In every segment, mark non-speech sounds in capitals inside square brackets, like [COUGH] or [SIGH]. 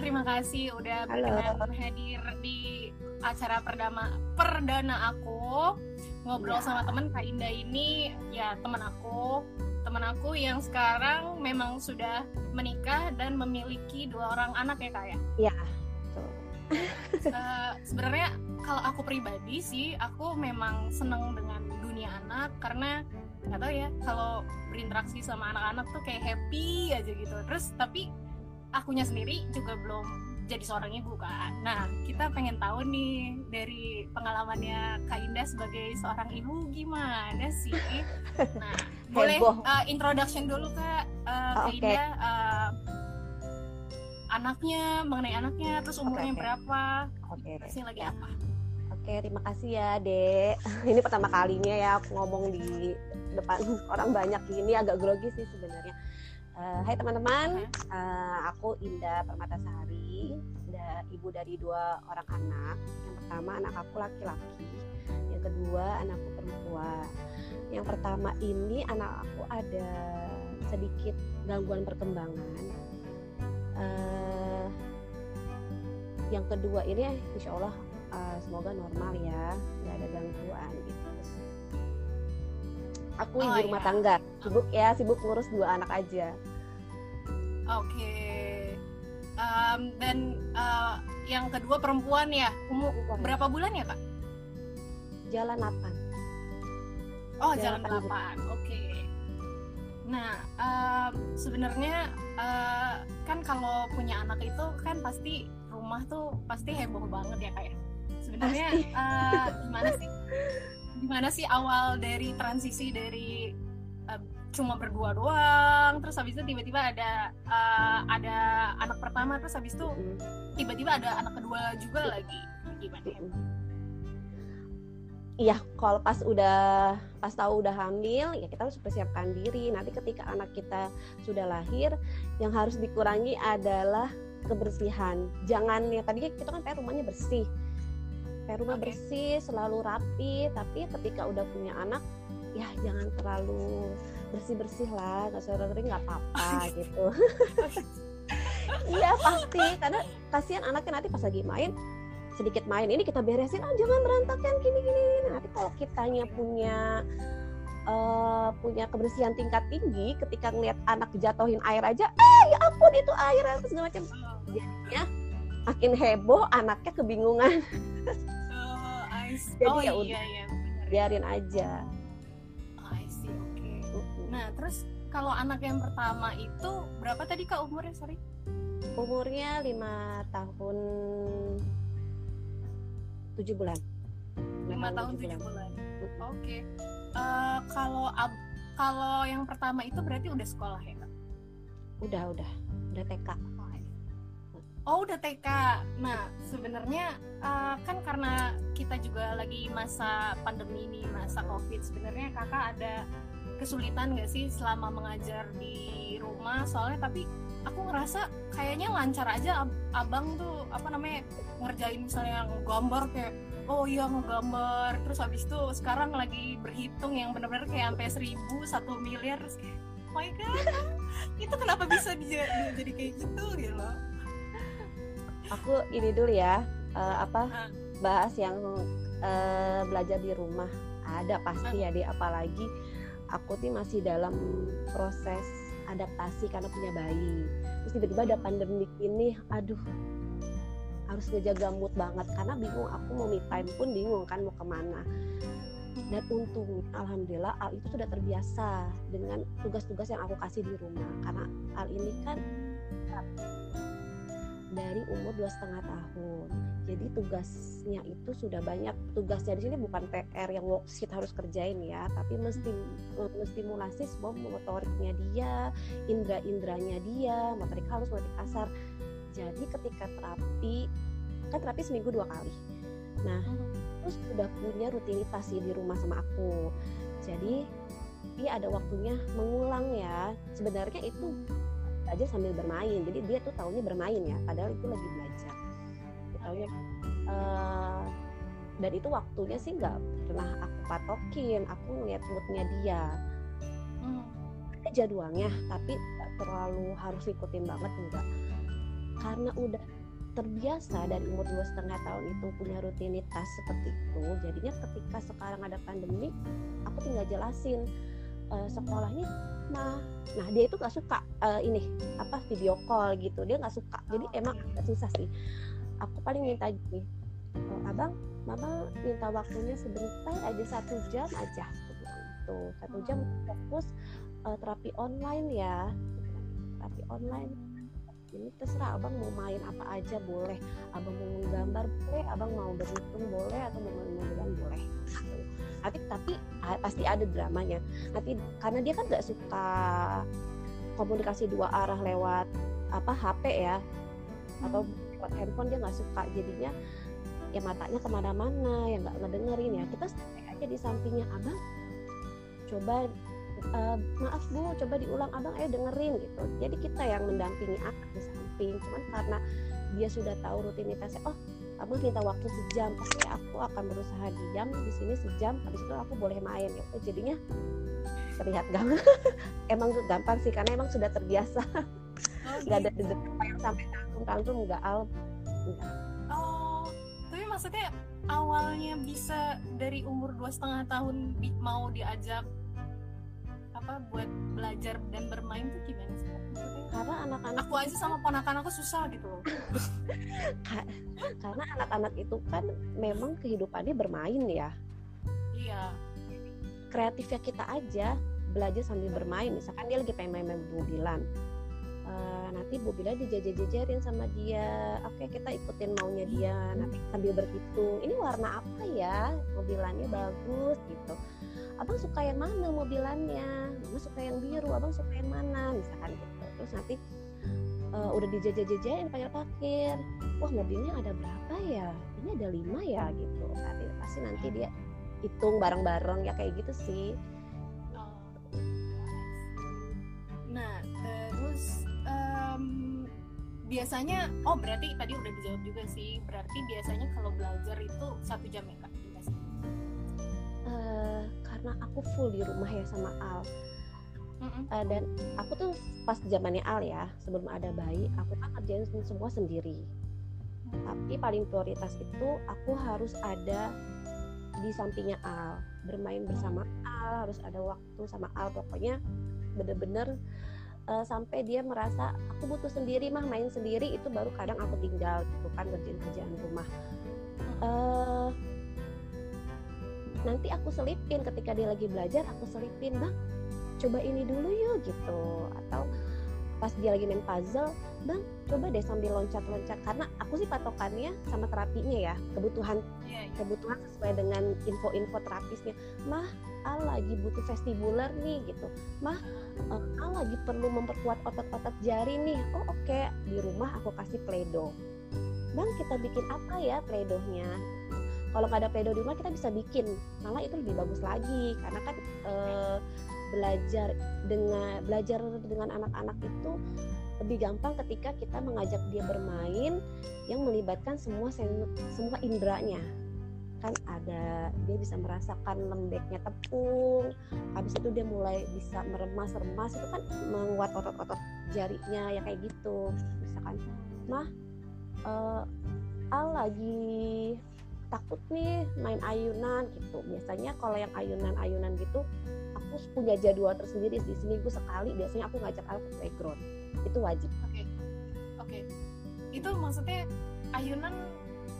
terima kasih udah berkenan hadir di acara perdana perdana aku. Ngobrol ya. sama temen Kak Indah ini ya teman aku. Teman aku yang sekarang memang sudah menikah dan memiliki dua orang anak ya kak ya? Iya uh, sebenarnya kalau aku pribadi sih aku memang seneng dengan dunia anak karena nggak tahu ya kalau berinteraksi sama anak-anak tuh kayak happy aja gitu. Terus tapi akunya sendiri juga belum jadi seorang ibu kan. Nah, kita pengen tahu nih dari pengalamannya Kak Indah sebagai seorang ibu gimana sih? Nah, [LAUGHS] boleh uh, introduction dulu Kak uh, Kak okay. Indah uh, anaknya, mengenai anaknya, terus umurnya okay, okay. berapa? Oke. Okay. lagi apa? Oke, terima kasih ya, Dek. [LAUGHS] Ini pertama kalinya ya aku ngomong di depan orang banyak ini agak grogi sih sebenarnya. Uh, hai teman-teman, uh, aku Indah Permatasari, da, ibu dari dua orang anak. Yang pertama anak aku laki-laki, yang kedua anakku perempuan. Yang pertama ini anak aku ada sedikit gangguan perkembangan. Uh, yang kedua ini insya Allah uh, semoga normal ya, nggak ada gangguan gitu. Aku ibu oh, rumah iya. tangga, sibuk ya, sibuk ngurus dua anak aja. Oke. Okay. Um, dan uh, yang kedua perempuan ya. Umur berapa bulan ya, Kak? Jalan 8. Oh, jalan, jalan 8. Oke. Okay. Nah, uh, sebenarnya uh, kan kalau punya anak itu kan pasti rumah tuh pasti heboh banget ya, Kak ya. Sebenarnya uh, gimana sih? Gimana sih awal dari transisi dari cuma berdua doang terus habis itu tiba-tiba ada uh, ada anak pertama terus habis itu tiba-tiba ada anak kedua juga lagi gimana ya? Iya, kalau pas udah pas tahu udah hamil, ya kita harus persiapkan diri. Nanti ketika anak kita sudah lahir, yang harus dikurangi adalah kebersihan. Jangan ya tadinya kita kan pengen rumahnya bersih, pengen rumah okay. bersih, selalu rapi. Tapi ketika udah punya anak, ya jangan terlalu bersih bersih lah nggak sering nggak apa-apa [LAUGHS] gitu. [LAUGHS] Iya pasti karena kasihan anaknya nanti pas lagi main sedikit main ini kita beresin ah jangan berantakan gini gini nanti kalau kitanya punya uh, punya kebersihan tingkat tinggi ketika ngeliat anak jatuhin air aja ah ya ampun itu air segala macam jadinya makin heboh anaknya kebingungan. Oh, [LAUGHS] jadi oh, ya udah iya, iya, biarin aja Nah, terus kalau anak yang pertama itu berapa tadi Kak umurnya? Sorry. Umurnya lima tahun tujuh bulan. Lima tahun tujuh bulan. bulan. Oke. Okay. Uh, eh, kalau ab kalau yang pertama itu berarti udah sekolah ya Kak? Udah, udah. Udah TK. Oh udah TK. Nah sebenarnya uh, kan karena kita juga lagi masa pandemi ini, masa COVID. Sebenarnya kakak ada kesulitan gak sih selama mengajar di rumah? Soalnya tapi aku ngerasa kayaknya lancar aja ab abang tuh apa namanya ngerjain misalnya gambar kayak oh iya ngegambar terus habis itu sekarang lagi berhitung yang benar-benar kayak sampai seribu satu miliar terus kayak oh my god [LAUGHS] itu kenapa bisa dia, dia jadi kayak gitu gitu aku ini dulu ya uh, apa bahas yang uh, belajar di rumah. Ada pasti ya di apalagi aku tuh masih dalam proses adaptasi karena punya bayi. Terus tiba-tiba ada pandemi ini aduh harus ngejaga mood banget. Karena bingung aku mau me time pun bingung kan mau ke mana. Dan untung alhamdulillah Al itu sudah terbiasa dengan tugas-tugas yang aku kasih di rumah. Karena Al ini kan dari umur dua setengah tahun. Jadi tugasnya itu sudah banyak. Tugasnya di sini bukan PR yang worksheet harus kerjain ya, tapi mesti menstimulasi semua motoriknya dia, indera-inderanya dia, motorik halus, motorik kasar. Jadi ketika terapi, kan terapi seminggu dua kali. Nah, terus sudah punya rutinitas sih di rumah sama aku. Jadi dia ada waktunya mengulang ya. Sebenarnya itu aja sambil bermain. Jadi dia tuh tahunya bermain ya padahal itu lagi belajar. Tahunya uh, dan itu waktunya sih nggak pernah aku patokin aku ngeliat moodnya dia. Hmm. ada jadwalnya tapi terlalu harus ikutin banget enggak karena udah terbiasa dari umur dua setengah tahun itu punya rutinitas seperti itu jadinya ketika sekarang ada pandemi aku tinggal jelasin uh, sekolahnya nah nah dia itu nggak suka uh, ini apa video call gitu dia nggak suka. Jadi oh, emang agak susah sih. Aku paling minta gini oh, abang mama minta waktunya sebentar aja satu jam aja gitu. Satu jam oh. fokus uh, terapi online ya. Terapi online ini terserah abang mau main apa aja boleh. Abang mau menggambar boleh abang mau berhitung boleh atau mau main boleh. Nanti tapi pasti ada dramanya. Nanti karena dia kan nggak suka komunikasi dua arah lewat apa HP ya atau lewat handphone dia nggak suka. Jadinya ya matanya ke mana-mana ya nggak ngedengerin ya. Kita stay aja di sampingnya. Abang coba uh, maaf bu coba diulang abang ayo dengerin gitu. Jadi kita yang mendampingi anak di samping cuman karena dia sudah tahu rutinitasnya oh abang minta waktu sejam oke aku akan berusaha diam di sini sejam habis itu aku boleh main gitu. Jadinya terlihat gampang [LAUGHS] emang gampang sih karena emang sudah terbiasa. Oh, nggak ada gitu. yang sampai tanggung tanggung nggak al. Oh tapi maksudnya awalnya bisa dari umur dua setengah tahun mau diajak apa buat belajar dan bermain tuh gimana sih karena anak-anak aku aja sama ponakan aku susah gitu loh. [LAUGHS] Karena anak-anak itu kan memang kehidupannya bermain ya. Iya. Kreatifnya kita aja belajar sambil bermain. Misalkan dia lagi pengen main-main mobilan uh, nanti mobilnya dijajar-jajarin sama dia. Oke kita ikutin maunya dia nanti sambil berhitung. Ini warna apa ya? Mobilannya bagus gitu. Abang suka yang mana mobilannya? Mama suka yang biru abang suka yang mana? Misalkan gitu. Terus nanti uh, udah dijajah-jajain pakir-pakir wah mobilnya ada berapa ya? Ini ada lima ya gitu. Nanti pasti nanti dia hitung bareng-bareng ya kayak gitu sih biasanya oh berarti tadi udah dijawab juga sih. Berarti biasanya kalau belajar itu satu jam ya kak? Uh, karena aku full di rumah ya sama Al. Uh, dan aku tuh pas zamannya Al ya sebelum ada bayi aku kan kerjain semua sendiri. Tapi paling prioritas itu aku harus ada di sampingnya Al. Bermain bersama Al harus ada waktu sama Al. Pokoknya bener-bener uh, sampai dia merasa aku butuh sendiri mah main sendiri itu baru kadang aku tinggal gitu kan kerjaan kerjaan rumah. Uh, nanti aku selipin ketika dia lagi belajar aku selipin bang coba ini dulu yuk gitu. Atau pas dia lagi main puzzle bang coba deh sambil loncat-loncat. Karena aku sih patokannya sama terapinya ya kebutuhan yeah, yeah. kebutuhan sesuai dengan info-info terapisnya. Mah al lagi butuh vestibular nih gitu. Mah uh, al lagi perlu memperkuat otot-otot jari nih. Oh oke okay. di rumah aku kasih pledo bang kita bikin apa ya pledohnya kalau nggak ada pledo di rumah kita bisa bikin. Malah itu lebih bagus lagi karena kan uh, belajar dengan belajar dengan anak-anak itu lebih gampang ketika kita mengajak dia bermain yang melibatkan semua semua indranya. Kan ada dia bisa merasakan lembeknya tepung habis itu dia mulai bisa meremas-remas itu kan menguat otot-otot jarinya ya kayak gitu. Misalkan mah uh, Al lagi takut nih main ayunan gitu. Biasanya kalau yang ayunan-ayunan gitu aku punya jadwal tersendiri sih. Seminggu sekali biasanya aku ngajak anak ke playground. Itu wajib. Oke. Okay. oke. Okay. itu maksudnya ayunan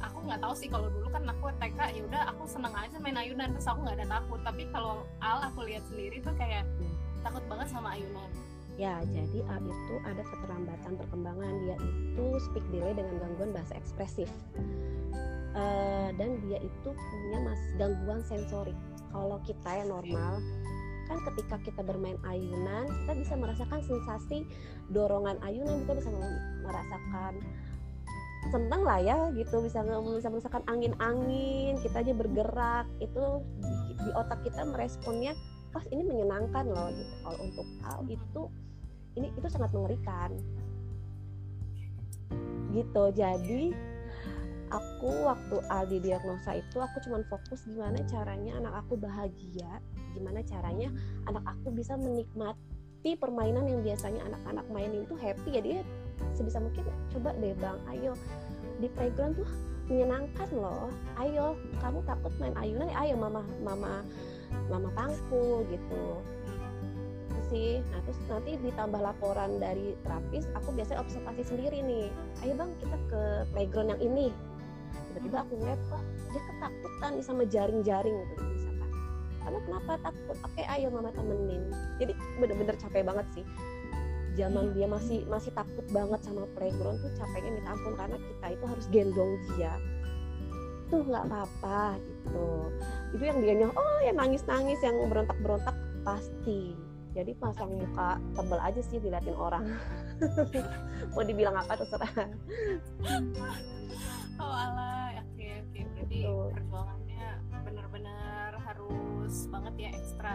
aku nggak tahu sih kalau dulu kan aku TK ya udah aku seneng aja main ayunan terus aku nggak ada takut. Tapi kalau Al aku lihat sendiri tuh kayak hmm. takut banget sama ayunan. Ya jadi Al itu ada keterlambatan perkembangan. Dia itu speak delay dengan gangguan bahasa ekspresif. Uh, dan dia itu punya mas gangguan sensorik. Kalau kita yang normal kan ketika kita bermain ayunan kita bisa merasakan sensasi dorongan ayunan kita bisa merasakan seneng lah ya gitu. Bisa bisa merasakan angin-angin kita aja bergerak. Itu di, di otak kita meresponnya pas ini menyenangkan loh gitu. Kalau untuk hal itu ini itu sangat mengerikan. Gitu. Jadi aku waktu Aldi diagnosa itu aku cuma fokus gimana caranya anak aku bahagia gimana caranya anak aku bisa menikmati permainan yang biasanya anak-anak mainin tuh happy. Ya sebisa mungkin coba deh bang ayo. Di playground tuh menyenangkan loh. Ayo kamu takut main ayunan? Ya ayo mama mama mama pangku gitu. Itu sih. Nah terus nanti ditambah laporan dari terapis aku biasanya observasi sendiri nih. Ayo bang kita ke playground yang ini tiba-tiba aku ngeliat kok dia ketakutan nih sama jaring-jaring gitu misalkan. Kamu kenapa takut? Oke ayo mama temenin. Jadi bener-bener capek banget sih. Zaman dia masih masih takut banget sama playground tuh capeknya minta ampun karena kita itu harus gendong dia. Tuh nggak apa-apa gitu. Itu yang dia oh yang nangis-nangis yang berontak-berontak. Pasti. Jadi pasang muka tebel aja sih diliatin orang. [LAUGHS] Mau dibilang apa terserah [LAUGHS] oh ala oke oke. Berarti Betul. perjuangannya benar-benar harus banget ya ekstra.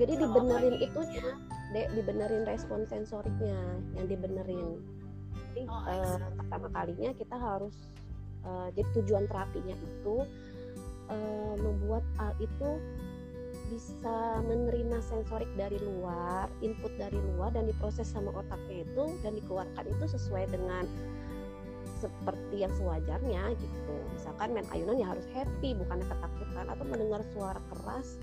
Jadi dibenerin itunya dek dibenerin respon sensoriknya yang dibenerin. Jadi oh, uh, pertama kalinya kita harus uh, jadi tujuan terapinya itu uh, membuat al itu bisa menerima sensorik dari luar, input dari luar dan diproses sama otaknya itu dan dikeluarkan itu sesuai dengan seperti yang sewajarnya gitu. Misalkan main ayunan ya harus happy bukannya ketakutan atau mendengar suara keras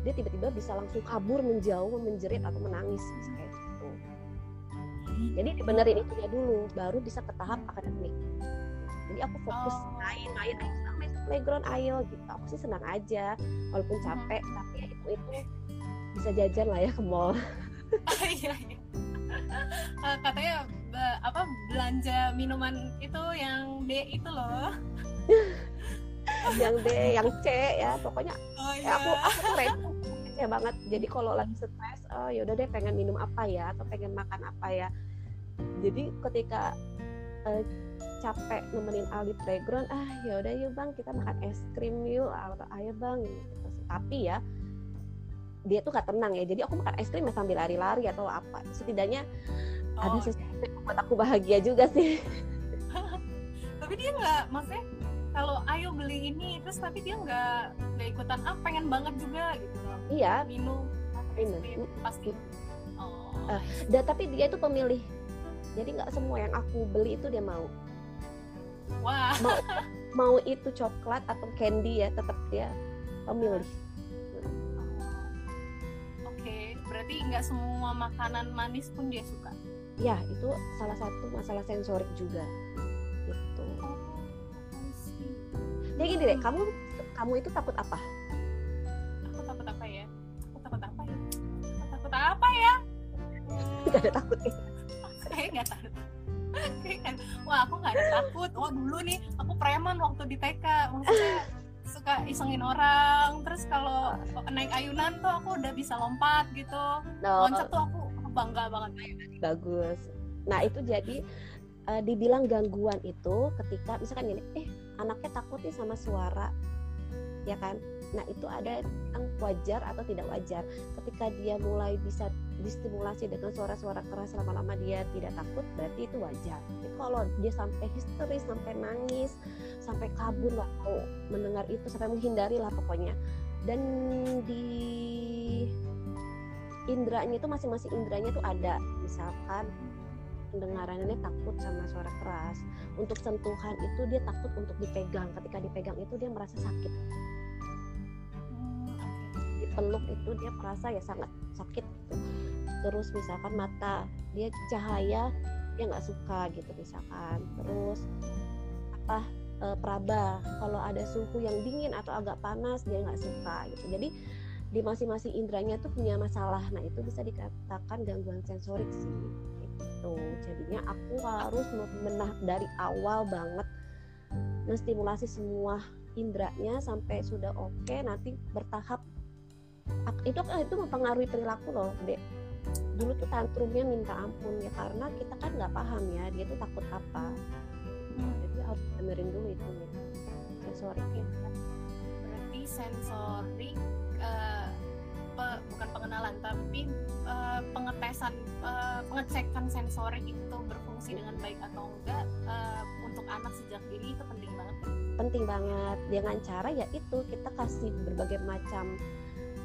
dia tiba-tiba bisa langsung kabur menjauh menjerit atau menangis bisa kayak gitu jadi dibenerin itu ya dulu baru bisa ke tahap akademik jadi aku fokus oh. main main ayo main playground ayo gitu aku sih senang aja walaupun capek hmm. tapi ya itu itu bisa jajan lah ya ke mall [LAUGHS] iya, iya. Uh, [LAUGHS] katanya uh, apa belanja minuman itu yang D itu loh yang D yang C ya pokoknya oh, iya. ya aku aku receh banget jadi kalau lagi stres oh ya udah deh pengen minum apa ya atau pengen makan apa ya jadi ketika uh, capek nemenin Ali playground ah ya udah yuk bang kita makan es krim yuk atau ayo bang gitu. tapi ya dia tuh gak tenang ya. Jadi aku makan es krim ya sambil lari-lari atau apa. Setidaknya oh, ada sesuatu yang buat aku bahagia juga sih. [LAUGHS] Tapi dia nggak maksudnya kalau ayo beli ini terus tapi dia nggak nggak ikutan ah pengen banget juga gitu loh. Iya. Minum minum. pasti. Oh. uh, dan tapi dia itu pemilih. Jadi nggak semua yang aku beli itu dia mau. Wah. Mau [LAUGHS] mau itu coklat atau candy ya tetap dia pemilih berarti nggak semua makanan manis pun dia suka. Ya itu salah satu masalah sensorik juga. Jadi gini deh kamu kamu itu takut apa? Aku takut apa ya? Aku takut apa ya? Aku takut apa ya? Gak ada takutnya saya nggak takut wah aku nggak ada takut. Oh dulu nih aku preman waktu di TK maksudnya suka isengin orang. Terus kalau naik ayunan tuh aku udah bisa lompat gitu. No. loncat tuh aku bangga banget. Bagus. Nah itu jadi uh, dibilang gangguan itu ketika misalkan gini eh anaknya takut nih sama suara. Ya kan nah itu ada yang wajar atau tidak wajar. Ketika dia mulai bisa distimulasi dengan suara-suara keras lama-lama dia tidak takut berarti itu wajar. Tapi kalau dia sampai histeris sampai nangis sampai kabur lah mau mendengar itu sampai menghindari lah pokoknya. Dan di indranya itu masing-masing indranya itu ada. Misalkan pendengarannya takut sama suara keras. Untuk sentuhan itu dia takut untuk dipegang. Ketika dipegang itu dia merasa sakit dipeluk itu dia merasa ya sangat sakit gitu. terus misalkan mata dia cahaya dia nggak suka gitu misalkan. Terus apa e, praba kalau ada suhu yang dingin atau agak panas dia nggak suka gitu. Jadi di masing-masing indranya tuh punya masalah. Nah itu bisa dikatakan gangguan sensorik sih gitu. Jadinya aku harus menah dari awal banget menstimulasi semua indranya sampai sudah oke okay, nanti bertahap itu itu mempengaruhi perilaku loh dek. Dulu tuh tantrumnya minta ampun ya karena kita kan nggak paham ya dia tuh takut apa. Hmm. jadi harus dengerin dulu itu sensorik ya. berarti sensorik uh, bukan pengenalan tapi uh, pengetesan uh, pengecekan sensorik itu berfungsi dengan baik atau enggak uh, untuk anak sejak dini itu penting banget. Penting banget. Dengan cara ya itu kita kasih berbagai macam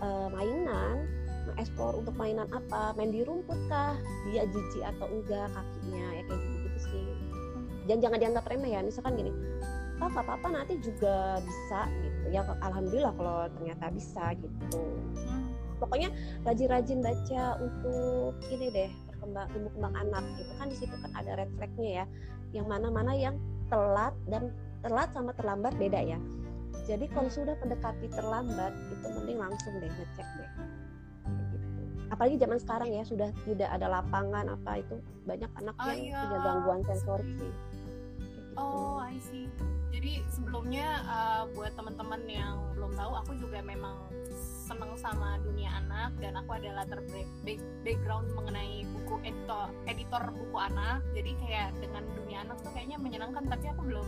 uh, mainan mengeksplor untuk mainan apa? Main di rumput kah? Dia jijik atau enggak kakinya? Ya kayak gitu gitu sih. Jangan jangan dianggap remeh ya. Misalkan gini oh nggak apa-apa nanti juga bisa gitu. Ya alhamdulillah kalau ternyata bisa gitu. Pokoknya rajin-rajin baca untuk ini deh perkembang ilmu kembang anak gitu. Kan di situ kan ada red flagnya ya. Yang mana-mana yang telat dan telat sama terlambat beda ya jadi kalau sudah mendekati terlambat itu mending langsung deh ngecek deh gitu. apalagi zaman sekarang ya sudah tidak ada lapangan apa itu banyak anak oh, yang iya. punya gangguan sensorik sih gitu. oh I see jadi sebelumnya uh, buat teman-teman yang belum tahu aku juga memang seneng sama dunia anak dan aku ada latar background mengenai buku editor editor buku anak jadi kayak dengan dunia anak tuh kayaknya menyenangkan tapi aku belum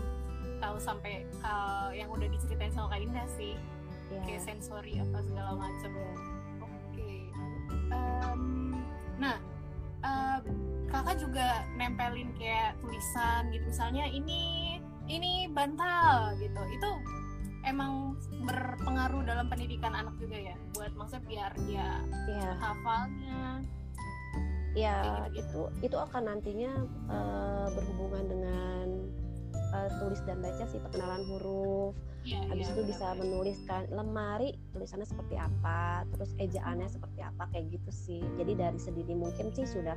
tahu sampai hal yang udah diceritain sama Kak Indah sih yeah. kayak sensori apa segala macam yeah. oke okay. um, nah uh, kakak juga nempelin kayak tulisan gitu misalnya ini ini bantal gitu itu emang berpengaruh dalam pendidikan anak juga ya buat maksudnya biar dia yeah. hafalnya ya gitu, itu itu akan nantinya uh, berhubungan dengan uh, tulis dan baca sih perkenalan huruf. Yeah, habis yeah, itu bisa menuliskan lemari tulisannya seperti apa terus ejaannya seperti apa kayak gitu sih. Jadi dari sedini mungkin sih sudah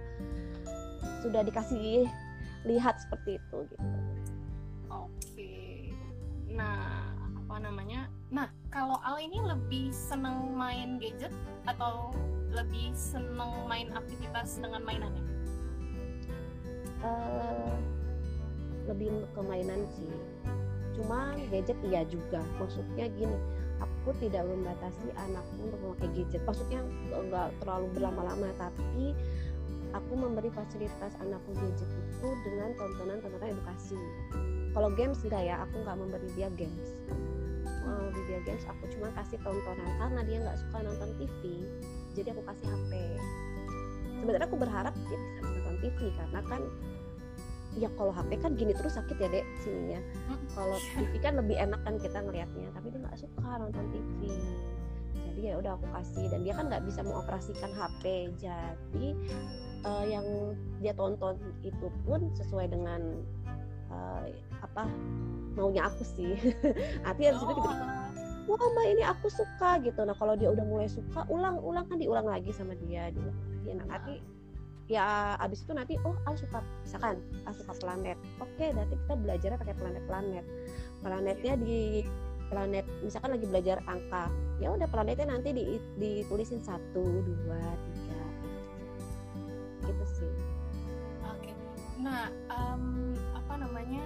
sudah dikasih lihat seperti itu gitu. Oke. Nah apa namanya? Nah kalau Al ini lebih seneng main gadget atau lebih seneng main aktivitas dengan mainannya? Uh, lebih ke mainan sih. Cuma gadget iya juga. Maksudnya gini aku tidak membatasi anakku untuk memakai gadget. Maksudnya enggak terlalu berlama-lama tapi aku memberi fasilitas anakku gadget itu dengan tontonan-tontonan edukasi. Kalau games enggak ya aku nggak memberi dia games. Mau dia games aku cuma kasih tontonan karena dia nggak suka nonton TV jadi aku kasih HP sebenarnya aku berharap dia bisa nonton TV karena kan ya kalau HP kan gini terus sakit ya dek sininya. Kalau TV kan lebih enak kan kita ngelihatnya tapi dia nggak suka nonton TV jadi ya udah aku kasih dan dia kan nggak bisa mengoperasikan HP jadi uh, yang dia tonton itu pun sesuai dengan uh, apa maunya aku sih. [LAUGHS] Artinya itu tiba-tiba wah mbak ini aku suka gitu. Nah kalau dia udah mulai suka ulang-ulang kan diulang lagi sama dia diulang lagi. Nah nanti ya abis itu nanti oh Al suka misalkan Al suka planet. Oke nanti kita belajarnya pakai planet-planet. Planetnya di planet misalkan lagi belajar angka ya udah planetnya nanti di, ditulisin satu dua tiga gitu sih. Oke. Nah um, apa namanya?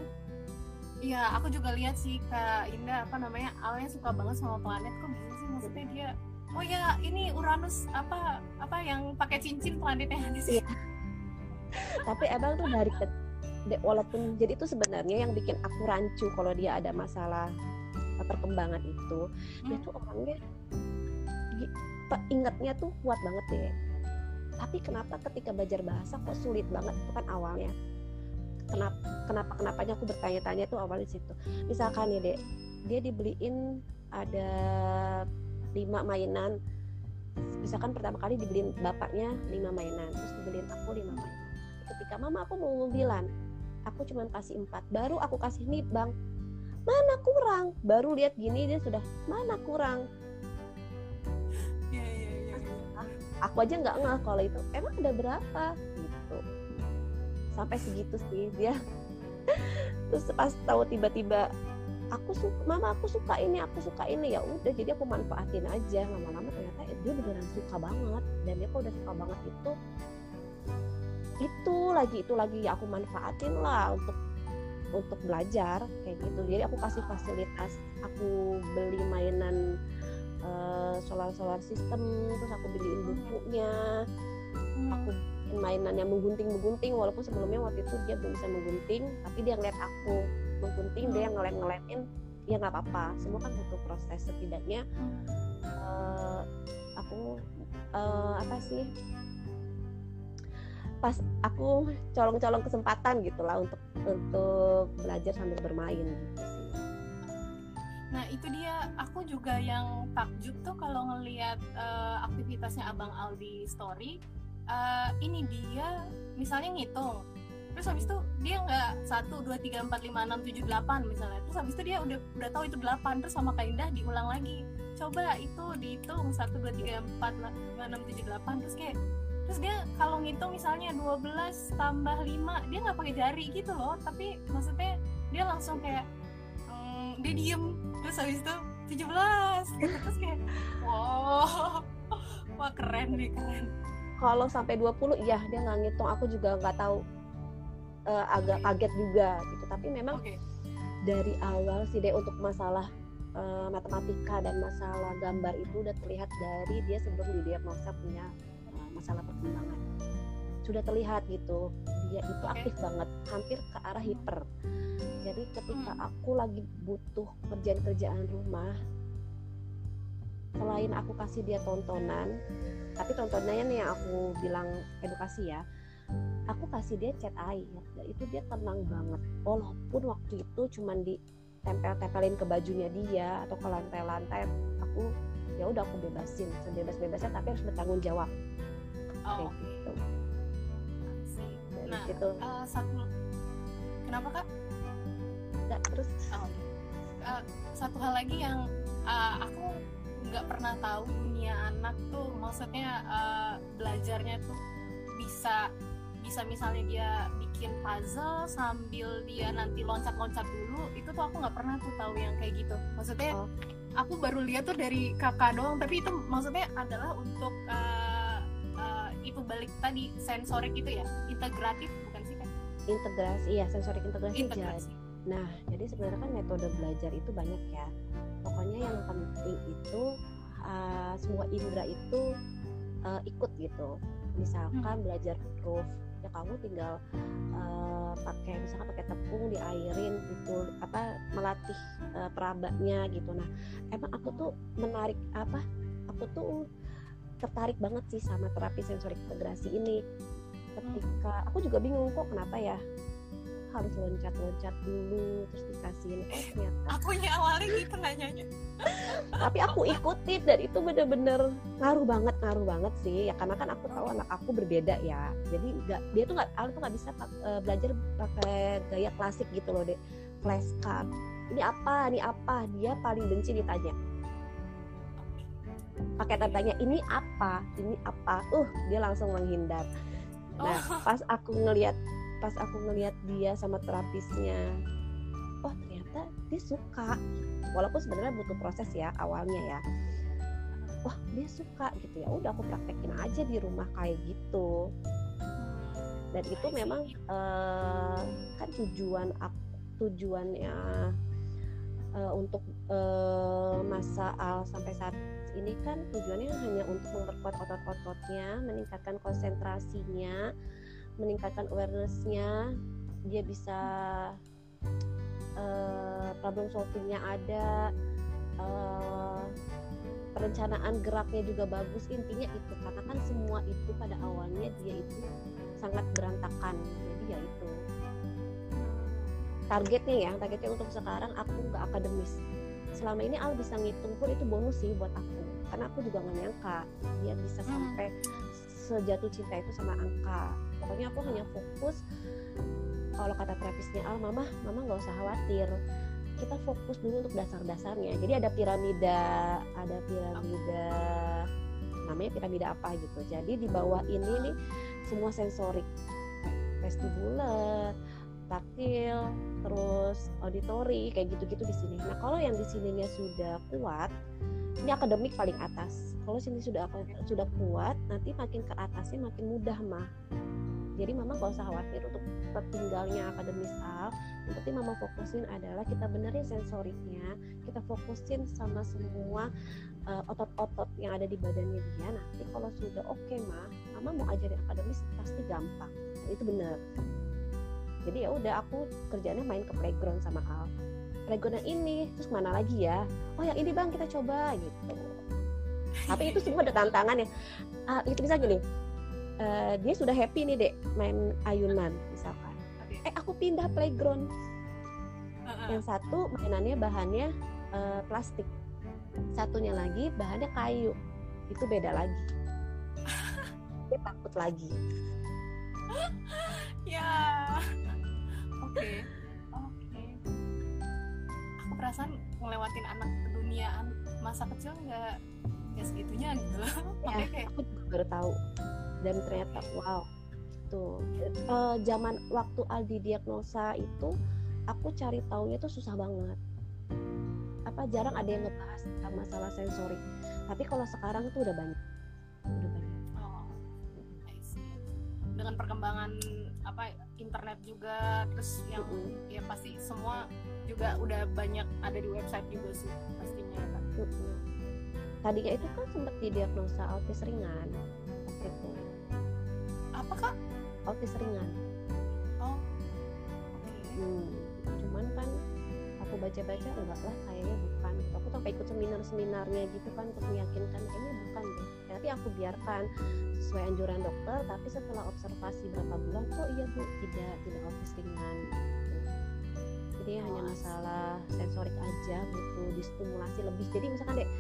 Ya aku juga lihat sih kak Indah apa namanya Alnya suka banget sama planet. Kok bisa sih? Maksudnya dia oh ya ini Uranus apa apa yang pakai cincin planetnya di sih iya. tapi emang tuh dari walaupun jadi itu sebenarnya yang bikin aku rancu kalau dia ada masalah perkembangan itu. Hmm. dia tuh orangnya ingatnya tuh kuat banget deh. Tapi kenapa ketika belajar bahasa kok sulit banget? Itu kan awalnya. Kenapa kenapa kenapanya aku bertanya-tanya tuh awalnya situ. Misalkan ya dek dia dibeliin ada lima mainan. Misalkan pertama kali dibeliin bapaknya lima mainan terus dibeliin aku lima mainan. Ketika mama aku mau mobilan aku cuma kasih empat baru aku kasih nih bang. Mana kurang? Baru lihat gini dia sudah mana kurang? Ya, ya, ya, aku aja nggak ngeh kalau itu. Emang ada berapa? Gitu. Sampai segitu sih dia. [LAUGHS] Terus pas tahu tiba-tiba aku suka mama aku suka ini aku suka ini ya udah jadi aku manfaatin aja. Lama-lama ternyata eh, dia beneran suka banget dan dia kok udah suka banget itu itu lagi itu lagi ya aku manfaatin lah untuk untuk belajar kayak gitu. Jadi aku kasih fasilitas aku beli mainan uh, solar solar system terus aku beliin bukunya aku mainan yang menggunting menggunting walaupun sebelumnya waktu itu dia belum bisa menggunting tapi dia ngeliat aku menggunting dia yang ngelem ngelemin ya nggak apa-apa. Semua kan butuh proses. Setidaknya uh, aku uh, apa sih pas aku colong-colong kesempatan gitulah untuk untuk belajar sambil bermain gitu sih. Nah itu dia, aku juga yang takjub tuh kalau ngelihat uh, aktivitasnya Abang Aldi story, uh, ini dia misalnya ngitung, terus habis itu dia nggak satu dua tiga empat lima enam tujuh delapan misalnya, terus habis itu dia udah udah tahu itu delapan, terus sama Kak Indah diulang lagi, coba itu dihitung satu dua tiga empat lima enam tujuh delapan, terus kayak terus dia kalau ngitung misalnya 12 tambah 5 dia nggak pakai jari gitu loh. Tapi maksudnya dia langsung kayak mm, dia diem. Terus habis itu 17 gitu. Terus kayak wow wah keren nih keren. Kalau sampai 20 iya dia nggak ngitung. Aku juga nggak tahu uh, agak kaget juga gitu. Tapi memang okay. dari awal sih deh untuk masalah uh, matematika dan masalah gambar itu udah terlihat dari dia sebelum didiagnosa punya uh, masalah perkembangan. Sudah terlihat gitu. Dia itu aktif banget hampir ke arah hiper. Jadi ketika hmm. aku lagi butuh kerjaan-kerjaan rumah selain aku kasih dia tontonan tapi tontonannya nih yang aku bilang edukasi ya aku kasih dia chat air dan itu dia tenang banget. Walaupun waktu itu cuman di tempel-tempelin ke bajunya dia atau ke lantai-lantai aku ya udah aku bebasin sebebas-bebasnya tapi harus bertanggung jawab. Oh, kayak gitu nah, gitu uh, satu kenapa kak? Nggak terus. Oh, uh, satu hal lagi yang uh, aku nggak pernah tahu dunia anak tuh maksudnya uh, belajarnya tuh bisa bisa misalnya dia bikin puzzle sambil dia nanti loncat-loncat dulu itu tuh aku nggak pernah tuh tahu yang kayak gitu maksudnya oh. aku baru lihat tuh dari kakak doang tapi itu maksudnya adalah untuk uh, uh, itu balik tadi sensorik gitu ya integratif bukan sih kan integrasi iya sensorik integrasi, integrasi. nah jadi sebenarnya kan metode belajar itu banyak ya pokoknya yang penting itu uh, semua indera itu uh, ikut gitu misalkan hmm. belajar huruf kamu tinggal uh, pakai misalkan pakai tepung diairin itu apa melatih uh, perabanya gitu. Nah emang aku tuh menarik apa aku tuh tertarik banget sih sama terapi sensorik integrasi ini. Ketika aku juga bingung kok kenapa ya harus loncat-loncat dulu terus dikasihin oh ternyata. Aku yang awalnya gitu nanyanya. Tapi aku ikutin dan itu bener-bener ngaruh banget ngaruh banget sih. Ya karena kan aku tahu anak aku berbeda ya. Jadi nggak dia tuh nggak Al tuh nggak bisa uh, belajar pakai gaya klasik gitu loh deh flashcard ini apa ini apa? Dia paling benci ditanya. Pakai tanya ini apa? Ini apa? Uh dia langsung menghindar. Nah oh. pas aku ngelihat pas aku ngelihat dia sama terapisnya oh ternyata dia suka. Walaupun sebenarnya butuh proses ya awalnya ya. Wah dia suka gitu ya. Udah aku praktekin aja di rumah kayak gitu. Dan itu memang uh, kan tujuan tujuannya uh, untuk uh, masa al sampai saat ini kan tujuannya hanya untuk memperkuat otot-ototnya meningkatkan konsentrasinya meningkatkan awarenessnya dia bisa uh, problem solvingnya ada uh, perencanaan geraknya juga bagus intinya itu. Karena kan semua itu pada awalnya dia itu sangat berantakan. Jadi ya itu. Targetnya ya targetnya untuk sekarang aku nggak akademis. Selama ini Al bisa ngitung pun itu bonus sih buat aku. Karena aku juga nggak nyangka dia bisa hmm. sampai sejatuh cinta itu sama angka pokoknya aku hanya fokus kalau kata terapisnya Al mama mama nggak usah khawatir. Kita fokus dulu untuk dasar-dasarnya. Jadi ada piramida ada piramida namanya piramida apa gitu. Jadi di bawah ini nih semua sensorik. Vestibular taktil terus auditori kayak gitu-gitu di sini. Nah kalau yang di sininya sudah kuat ini akademik paling atas. Kalau sini sudah sudah kuat nanti makin ke atasnya makin mudah mah jadi mama gak usah khawatir untuk tertinggalnya akademis A. Yang penting mama fokusin adalah kita benerin sensoriknya kita fokusin sama semua uh, otot-otot yang ada di badannya dia. Nanti kalau sudah oke okay, mah mama mau ajarin akademis pasti gampang. Nah, itu bener. Jadi ya udah aku kerjanya main ke playground sama Al. Playground yang ini terus mana lagi ya? Oh yang ini bang kita coba gitu. Tapi itu semua ada tantangan ya uh, itu bisa gini uh, dia sudah happy nih dek main ayunan misalkan. Eh aku pindah playground. Yang satu mainannya bahannya uh, plastik. Satunya lagi bahannya kayu. Itu beda lagi. [LAUGHS] Dia takut lagi. Ya. Oke. Okay. oke. Okay. aku perasaan ngelewatin anak keduniaan masa kecil nggak nggak segitunya gitu loh. Ya, kayak aku juga baru tahu dan ternyata wow. Tuh. Uh, zaman waktu Aldi diagnosa itu aku cari taunya tuh susah banget. Apa jarang ada yang ngebahas masalah sensorik. Tapi kalau sekarang tuh udah banyak. Udah banyak. Oh, dengan perkembangan apa internet juga terus yang mm -hmm. ya pasti semua juga udah banyak ada di website juga sih pastinya ya kan mm -hmm. tadinya itu kan sempat didiagnosa autis ringan itu apa kak? Autis ringan. Oh. Okay. hmm, cuman kan aku baca-baca enggak lah kayaknya bukan. Aku sampai ikut seminar-seminarnya gitu kan untuk meyakinkan kayaknya bukan deh. Tapi aku biarkan sesuai anjuran dokter tapi setelah observasi berapa bulan kok iya bu tidak tidak autis ringan. Jadi oh, hanya masalah sensorik aja butuh distimulasi lebih. Jadi misalkan deh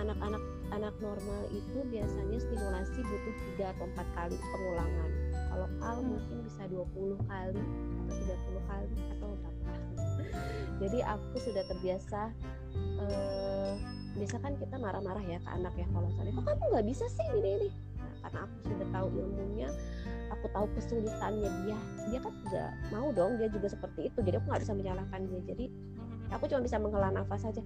anak-anak anak normal itu biasanya stimulasi butuh tiga atau empat kali pengulangan. Kalau al hmm. mungkin bisa 20 kali atau 30 kali atau berapa. [LAUGHS] Jadi aku sudah terbiasa uh, biasa kan kita marah-marah ya ke anak ya kalau misalnya kok kamu nggak bisa sih ini ini nah, karena aku sudah tahu ilmunya aku tahu kesulitannya dia dia kan juga mau dong dia juga seperti itu. Jadi aku nggak bisa menyalahkan dia. Jadi hmm. aku cuma bisa menghela nafas saja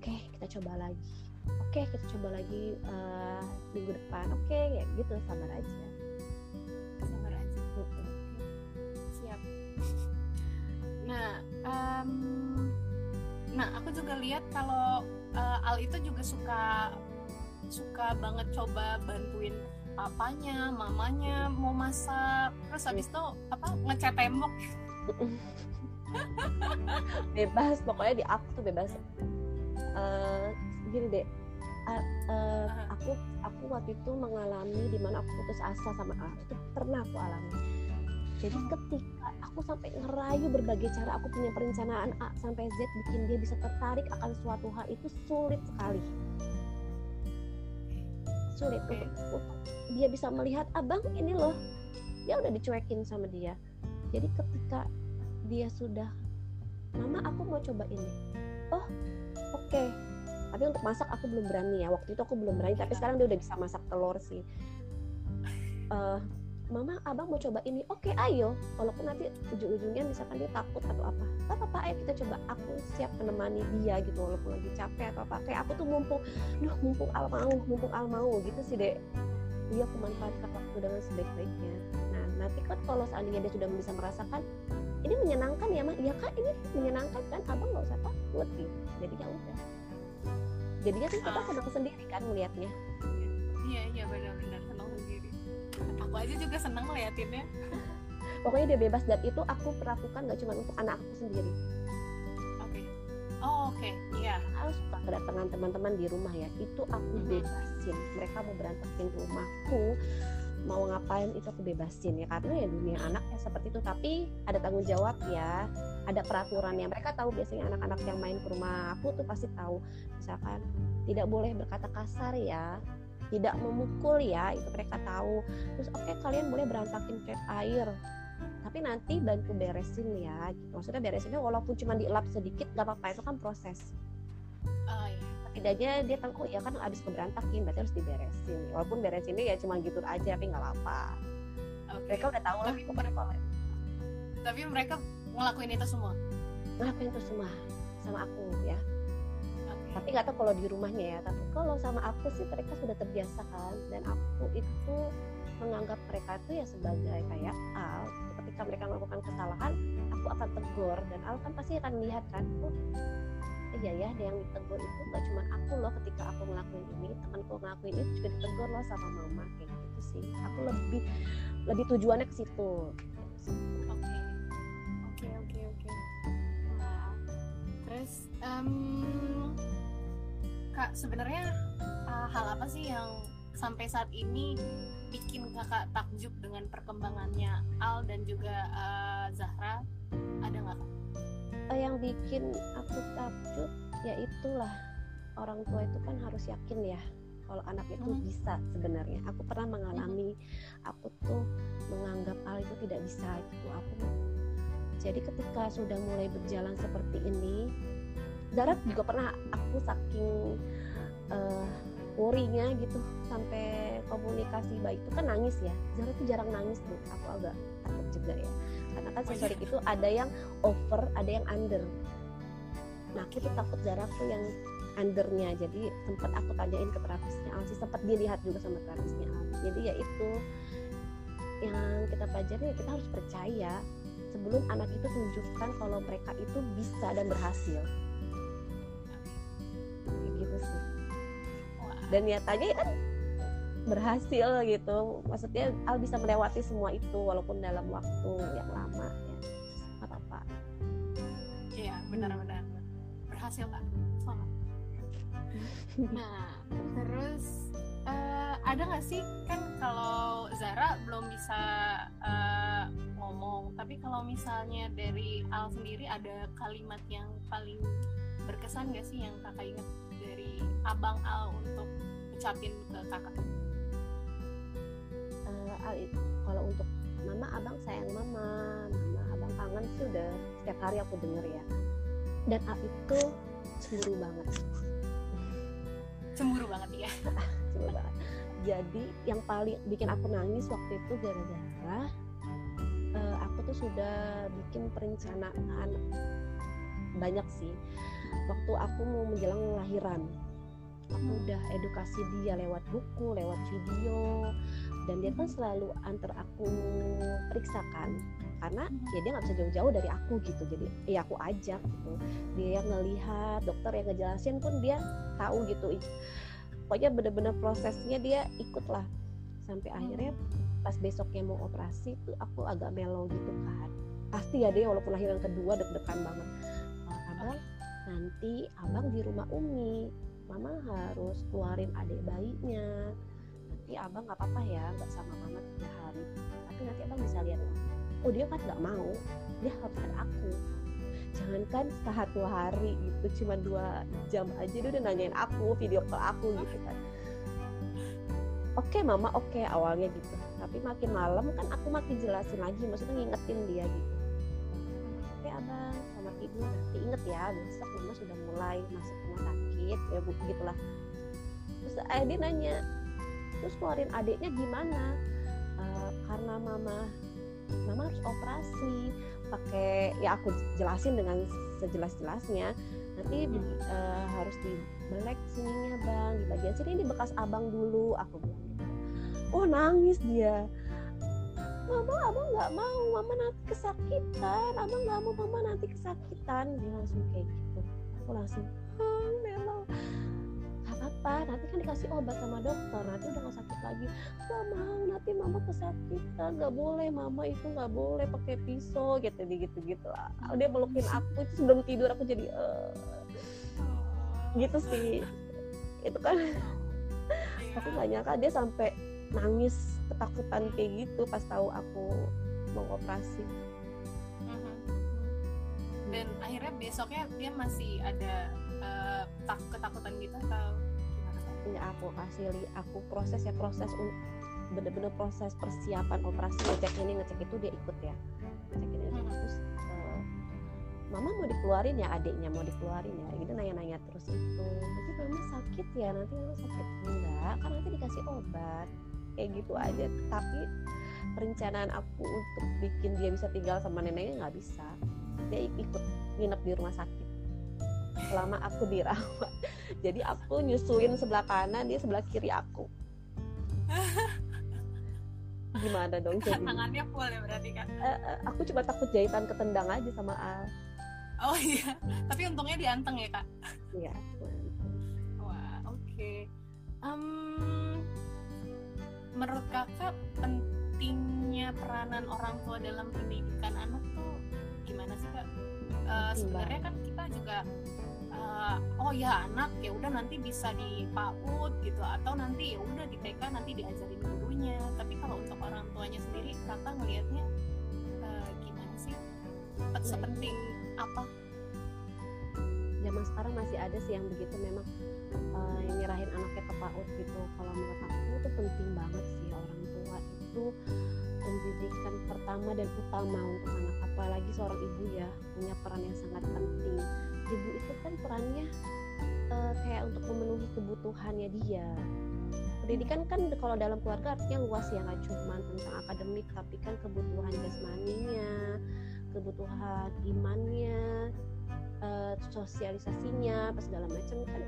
oke okay, kita coba lagi oke okay, kita coba lagi uh, minggu depan. Oke okay, ya gitu sabar aja. Sabar aja. Siap. [LAUGHS] Nah um, nah aku juga lihat kalau uh, Al itu juga suka suka banget coba bantuin papanya, mamanya mau masak, terus habis itu apa ngecat tembok. [LAUGHS] bebas pokoknya di aku tuh bebas. Uh, gini deh uh, uh, aku aku waktu itu mengalami di mana aku putus asa sama A itu pernah aku alami. Jadi hmm. ketika aku sampai ngerayu berbagai cara aku punya perencanaan A sampai Z bikin dia bisa tertarik akan suatu hal itu sulit sekali. Sulit okay. untuk, untuk dia bisa melihat abang ini loh. Dia udah dicuekin sama dia. Jadi ketika dia sudah mama aku mau coba ini. Oh oke. okay tapi untuk masak aku belum berani ya. Waktu itu aku belum berani tapi sekarang dia udah bisa masak telur sih. Uh, mama abang mau coba ini. Oke okay, ayo. Walaupun nanti ujung-ujungnya misalkan dia takut atau apa. Apa apa ayo kita coba. Aku siap menemani dia gitu walaupun lagi capek atau apa. Kayak aku tuh mumpung duh mumpung al mau mumpung al mau. Gitu sih dek. Dia aku manfaatkan waktu dengan sebaik-baiknya. Nah nanti kan kalau seandainya dia sudah bisa merasakan ini menyenangkan ya mah iya kak ini menyenangkan kan? Abang nggak usah takut. Gitu. Jadi ya udah jadinya kan kita ah. senang sendiri kan melihatnya iya iya benar-benar senang sendiri aku aja juga senang ngeliatinnya [LAUGHS] pokoknya dia bebas dan itu aku perlakukan gak cuma untuk anak aku sendiri oke okay. oh oke okay. iya harus suka kedatangan teman-teman di rumah ya itu aku mm -hmm. bebasin mereka mau berantakin rumahku mau ngapain itu aku bebasin ya karena ya dunia anak ya seperti itu. Tapi ada tanggung jawab ya ada peraturan yang mereka tahu biasanya anak-anak yang main ke rumah aku tuh pasti tahu. Misalkan tidak boleh berkata kasar ya tidak memukul ya itu mereka tahu. Terus oke okay, kalian boleh berantakin cat air tapi nanti bantu beresin ya. Gitu. maksudnya beresinnya walaupun cuma dielap sedikit gak apa-apa itu kan proses. Oh, iya setidaknya dia tahu oh ya kan abis keberantakin berarti harus diberesin. Walaupun beresinnya ya cuma gitu aja tapi nggak apa okay. mereka udah tahu lah tapi mereka tapi mereka ngelakuin itu semua? Ngelakuin itu semua sama aku ya. Okay. tapi nggak tahu kalau di rumahnya ya tapi kalau sama aku sih mereka sudah terbiasa kan dan aku itu menganggap mereka itu ya sebagai kayak Al. Ketika mereka melakukan kesalahan aku akan tegur dan Al kan pasti akan lihat kan oh iya ya yang ditegur itu gak cuma aku loh ketika aku ngelakuin ini temanku ngelakuin itu juga ditegur loh sama mama kayak gitu sih. Aku lebih lebih tujuannya ke situ. Oke oke oke oke. Terus um, kak sebenarnya uh, hal apa sih yang sampai saat ini bikin kakak takjub dengan perkembangannya Al dan juga uh, Zahra? Ada nggak? Yang bikin aku takjub ya itulah orang tua itu kan harus yakin ya kalau anak itu hmm. bisa sebenarnya. Aku pernah mengalami aku tuh menganggap hal itu tidak bisa gitu. Aku jadi ketika sudah mulai berjalan seperti ini Zara juga pernah aku saking uh, worrynya gitu sampai komunikasi baik itu kan nangis ya. Zara tuh jarang nangis tuh. Aku agak takut juga ya karena kan sensorik itu ada yang over ada yang under. Nah aku tuh takut tuh yang undernya. Jadi sempat aku tanyain ke terapisnya Alsi sempat dilihat juga sama terapisnya Alsi. Jadi ya itu yang kita pelajari ya kita harus percaya sebelum anak itu tunjukkan kalau mereka itu bisa dan berhasil. Kayak gitu sih. Dan nyatanya kan berhasil gitu. Maksudnya Al bisa melewati semua itu walaupun dalam waktu yang lama ya. Apa apa iya benar-benar berhasil kak. [LAUGHS] Nah terus uh, ada nggak sih kan kalau Zara belum bisa uh, ngomong tapi kalau misalnya dari Al sendiri ada kalimat yang paling berkesan gak sih yang kakak ingat dari abang Al untuk ucapin ke kakak Al itu kalau untuk mama abang sayang mama mama abang kangen sih udah setiap hari aku denger ya. Dan Al itu cemburu banget. Cemburu banget ya [LAUGHS] cemburu banget. Jadi yang paling bikin aku nangis waktu itu gara-gara uh, aku tuh sudah bikin perencanaan banyak sih. Waktu aku mau menjelang lahiran aku hmm. udah edukasi dia lewat buku lewat video dan dia kan selalu antar aku periksakan karena ya dia nggak bisa jauh-jauh dari aku gitu. Jadi ya aku ajak gitu. Dia yang ngelihat dokter yang ngejelasin pun dia tahu gitu. Pokoknya bener-bener prosesnya dia ikut lah sampai akhirnya pas besoknya mau operasi tuh aku agak melo gitu kan. Pasti ya deh walaupun lahiran kedua deg-degan banget. Oh, abang nanti abang di rumah umi. Mama harus keluarin adik bayinya nanti abang nggak apa-apa ya nggak sama mama tiga hari tapi nanti abang bisa lihat oh dia kan nggak mau dia harus ada aku jangankan satu hari gitu cuma dua jam aja dia udah nanyain aku video call aku gitu kan. Oke okay, mama oke okay, awalnya gitu. Tapi makin malam kan aku makin jelasin lagi maksudnya ngingetin dia gitu. Oke okay, abang sama tidur. Nanti inget ya besok mama sudah mulai masuk rumah sakit ya bu gitulah. Terus eh, dia nanya terus keluarin adiknya gimana? Uh, karena mama mama harus operasi. Pakai ya aku jelasin dengan sejelas-jelasnya. Nanti uh, harus dibelek sininya bang di bagian sini. Ini bekas abang dulu aku bilang. Gitu oh nangis dia. Mama abang nggak mau. Mama nanti kesakitan. Abang nggak mau mama nanti kesakitan. Dia langsung kayak gitu. Aku langsung apa nanti kan dikasih obat sama dokter nanti udah gak sakit lagi. Gak mau nanti mama kesakitan gak boleh mama itu gak boleh pakai pisau gitu gitu gitu lah dia melukin aku itu sebelum tidur aku jadi uh, gitu sih. Itu kan [LAUGHS] aku gak nyangka dia sampai nangis ketakutan kayak gitu pas tahu aku mau operasi. Dan akhirnya besoknya dia masih ada uh, ketakutan gitu atau ini aku kasih li aku proses ya proses bener-bener proses persiapan operasi ngecek ini ngecek itu dia ikut ya. Ngecek ini ngecek terus uh, mama mau dikeluarin ya adiknya mau dikeluarin ya gitu nanya-nanya terus itu. Nanti mama sakit ya nanti mama sakit. Enggak kan nanti dikasih obat. Kayak gitu aja. Tapi perencanaan aku untuk bikin dia bisa tinggal sama neneknya nggak bisa. Dia ikut nginep di rumah sakit selama aku dirawat. [LAUGHS] Jadi aku nyusuin sebelah kanan dia sebelah kiri aku. [LAUGHS] Gimana dong jadi tangannya full ya berarti kan uh, uh, aku cuma takut jahitan ketendang aja sama Al. Oh iya. Tapi untungnya dianteng ya kak? Iya wah oke. Okay. um, menurut kakak pentingnya peranan orang tua dalam pendidikan anak tuh gimana sih kak? Uh, sebenarnya kan kita juga uh, oh ya anak ya udah nanti bisa di PAUD gitu atau nanti ya udah di TK nanti diajarin gurunya. Tapi kalau untuk orang tuanya sendiri kakak ngelihatnya uh, gimana sih? Sepenting apa? Yang zaman sekarang masih ada sih yang begitu memang uh, yang nyerahin anaknya ke PAUD gitu. Kalau menurut aku itu penting banget sih orang tua itu pendidikan pertama dan utama untuk anak. Apalagi seorang ibu ya punya peran yang sangat penting ibu itu kan perannya uh, kayak untuk memenuhi kebutuhannya dia. Pendidikan kan kalau dalam keluarga artinya luas ya nggak cuma tentang akademik tapi kan kebutuhan jasmaninya kebutuhan imannya uh, sosialisasinya apa segala macam kan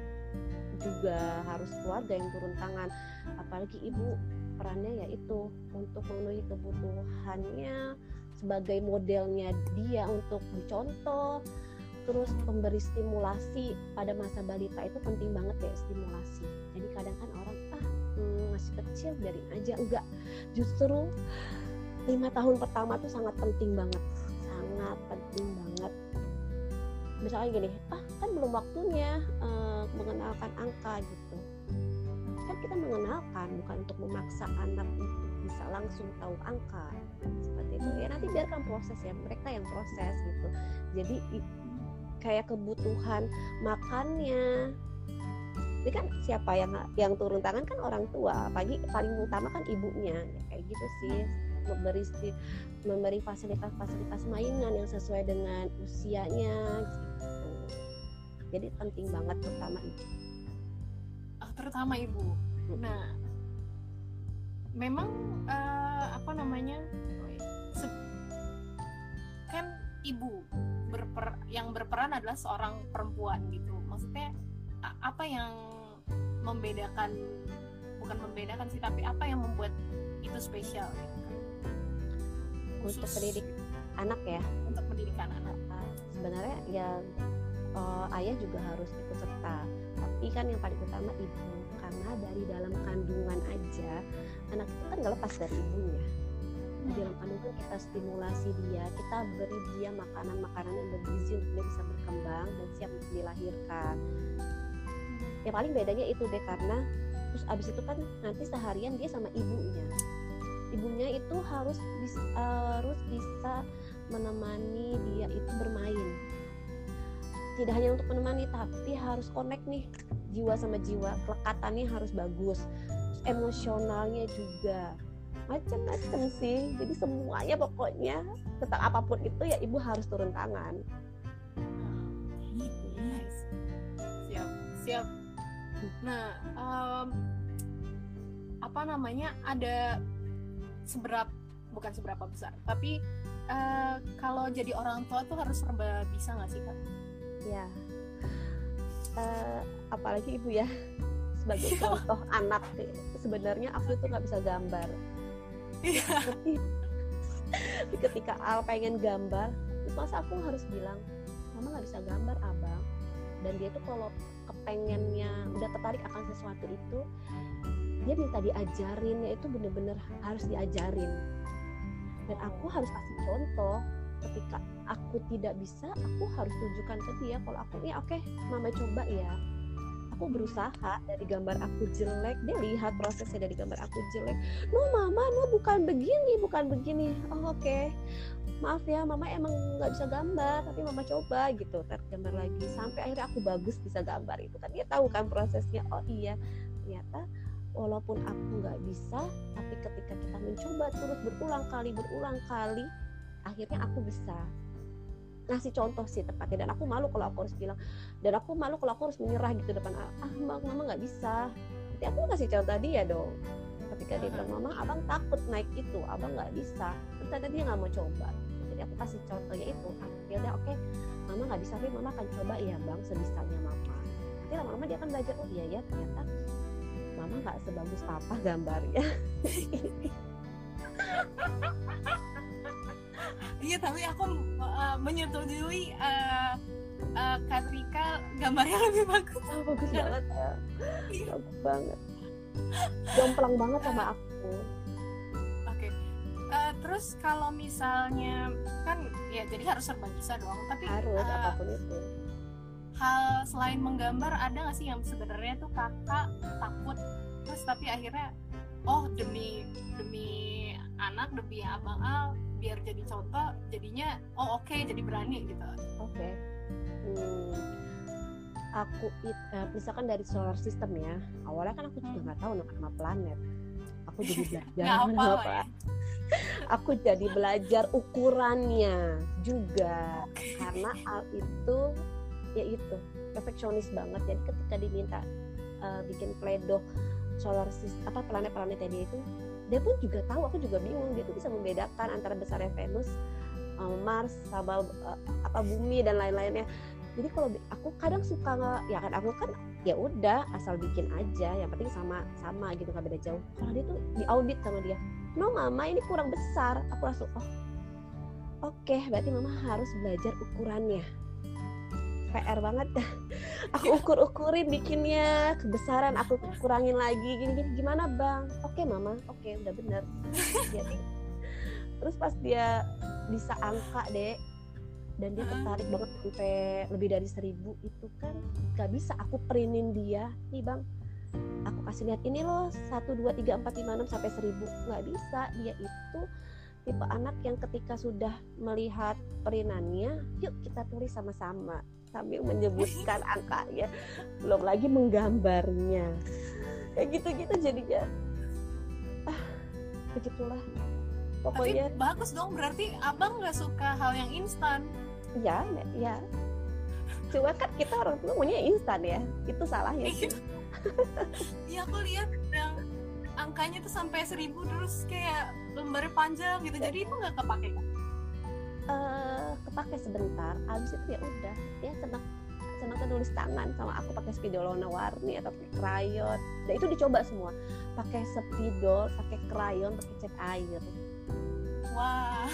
juga harus keluarga yang turun tangan. Apalagi ibu perannya yaitu untuk memenuhi kebutuhannya sebagai modelnya dia untuk dicontoh terus pemberi stimulasi pada masa balita itu penting banget ya stimulasi. Jadi kadang kan orang ah hmm, masih kecil biarin aja. Enggak. Justru lima tahun pertama tuh sangat penting banget. Sangat penting banget. Misalnya gini ah kan belum waktunya uh, mengenalkan angka gitu. Kan kita mengenalkan bukan untuk memaksa anak untuk bisa langsung tahu angka. Seperti itu. Ya nanti biarkan proses ya mereka yang proses gitu. Jadi kayak kebutuhan makannya. Ini kan siapa yang yang turun tangan? Kan orang tua pagi paling utama kan ibunya. Ya, kayak gitu sih memberi memberi fasilitas-fasilitas mainan yang sesuai dengan usianya gitu. jadi penting banget terutama ibu. Ah, terutama ibu. Nah memang uh, apa namanya? Kan ibu berper yang berperan adalah seorang perempuan gitu. Maksudnya apa yang membedakan bukan membedakan sih tapi apa yang membuat itu spesial gitu kan? untuk pendidik anak ya? Untuk pendidikan anak. Sebenarnya ya uh, ayah juga harus ikut serta. Tapi kan yang paling utama ibu karena dari dalam kandungan aja anak itu kan gak lepas dari ibunya di dalam kandungan kita stimulasi dia kita beri dia makanan-makanan yang bergizi untuk dia bisa berkembang dan siap untuk dilahirkan. Ya paling bedanya itu deh karena terus abis itu kan nanti seharian dia sama ibunya. Ibunya itu harus bisa, harus bisa menemani dia itu bermain. Tidak hanya untuk menemani tapi harus connect nih jiwa sama jiwa. Kelekatannya harus bagus. Terus emosionalnya juga macam-macam sih. Jadi semuanya pokoknya tentang apa pun itu ya ibu harus turun tangan. Siap siap. Nah um, apa namanya ada seberapa bukan seberapa besar tapi uh, kalau jadi orang tua tuh harus serba bisa nggak sih kak? Ya uh, apalagi ibu ya sebagai contoh anak sebenarnya aku tuh nggak bisa gambar Tapi, ketika Al pengen gambar terus masa aku harus bilang mama nggak bisa gambar abang. Dan dia tuh kalau kepengennya udah tertarik akan sesuatu itu dia minta diajarin ya itu bener-bener harus diajarin. Dan aku harus kasih contoh ketika aku tidak bisa aku harus tunjukkan ke dia kalau aku ya oke okay, mama coba ya aku berusaha dari gambar aku jelek dia lihat prosesnya dari gambar aku jelek. No mama no bukan begini bukan begini. Oh, oke. Okay. maaf ya mama emang nggak bisa gambar tapi mama coba gitu gambar lagi. Sampai akhirnya aku bagus bisa gambar itu kan. Dia tahu kan prosesnya. Oh iya. Ternyata walaupun aku nggak bisa tapi ketika kita mencoba terus berulang kali berulang kali akhirnya aku bisa ngasih contoh sih tepatnya. Dan aku malu kalau aku harus bilang dan aku malu kalau aku harus menyerah gitu depan ah mama mama nggak bisa. Tapi aku ngasih contoh dia dong. Ketika dia bilang mama abang takut naik itu abang nggak bisa. Ternyata dia nggak mau coba. Jadi aku kasih contohnya itu. Akhirnya oke okay, mama nggak bisa tapi mama akan coba. Ya bang sebisanya mama. Nanti lama-lama dia akan belajar oh iya ya ternyata mama nggak sebagus papa gambarnya [LAUGHS] iya tapi aku uh, menyetujui uh, uh, Katrika gambarnya lebih bagus. Oh, bagus banget. Ya bagus banget. Jomplang banget sama aku. Oke. Okay. uh, terus kalau misalnya kan ya jadi harus serba bisa dong tapi harus uh, apa pun itu. hal selain menggambar ada nggak sih yang sebenarnya tuh kakak takut? Terus tapi akhirnya oh demi demi anak demi abang Al biar jadi contoh jadinya oh oke okay, jadi berani gitu oke okay. hmm, aku uh, misalkan dari solar system ya awalnya kan aku juga hmm. nggak tahu nama planet aku jadi [LAUGHS] belajar apa, apa. Ya. aku jadi belajar ukurannya juga karena al itu ya itu perfeksionis banget jadi ketika diminta uh, bikin pledo solar system apa planet-planet tadi itu dia pun juga tahu aku juga bingung. Dia tuh bisa membedakan antara besarnya Venus uh, Mars sama uh, apa bumi dan lain-lainnya. Jadi kalau aku kadang suka nggak ya kan aku kan ya udah asal bikin aja. Yang penting sama sama gitu nggak beda jauh. Kalau dia tuh diaudit sama dia no mama ini kurang besar. Aku langsung oh oke okay, berarti mama harus belajar ukurannya PR banget. [LAUGHS] Aku ukur-ukurin bikinnya kebesaran aku kurangin lagi gini gini gimana bang? Oke okay, mama. Oke okay, udah bener. [LAUGHS] Jadi terus pas dia bisa angka deh dan dia tertarik banget sampai lebih dari seribu itu kan gak bisa aku printin dia. Nih bang aku kasih lihat ini loh satu dua tiga empat lima enam sampai seribu. Nggak bisa. Dia itu tipe anak yang ketika sudah melihat perinannya yuk kita tulis sama-sama sambil menyebutkan angkanya belum lagi menggambarnya. Kayak gitu-gitu jadinya. Ah begitulah. Pokoknya Tapi bagus dong berarti abang nggak suka hal yang instan. Ya ya. Cuma kan kita orang tua maunya instan ya itu salahnya sih. Iya. Aku lihat yang angkanya tuh sampai seribu terus kayak lembarnya panjang gitu. Jadi itu nggak kepake kan uh, kepake sebentar abis itu ya udah ya senang senang kan nulis tangan sama aku pakai spidol warna warni atau pakai krayon dan itu dicoba semua pakai spidol pakai krayon pakai cat air. Wah.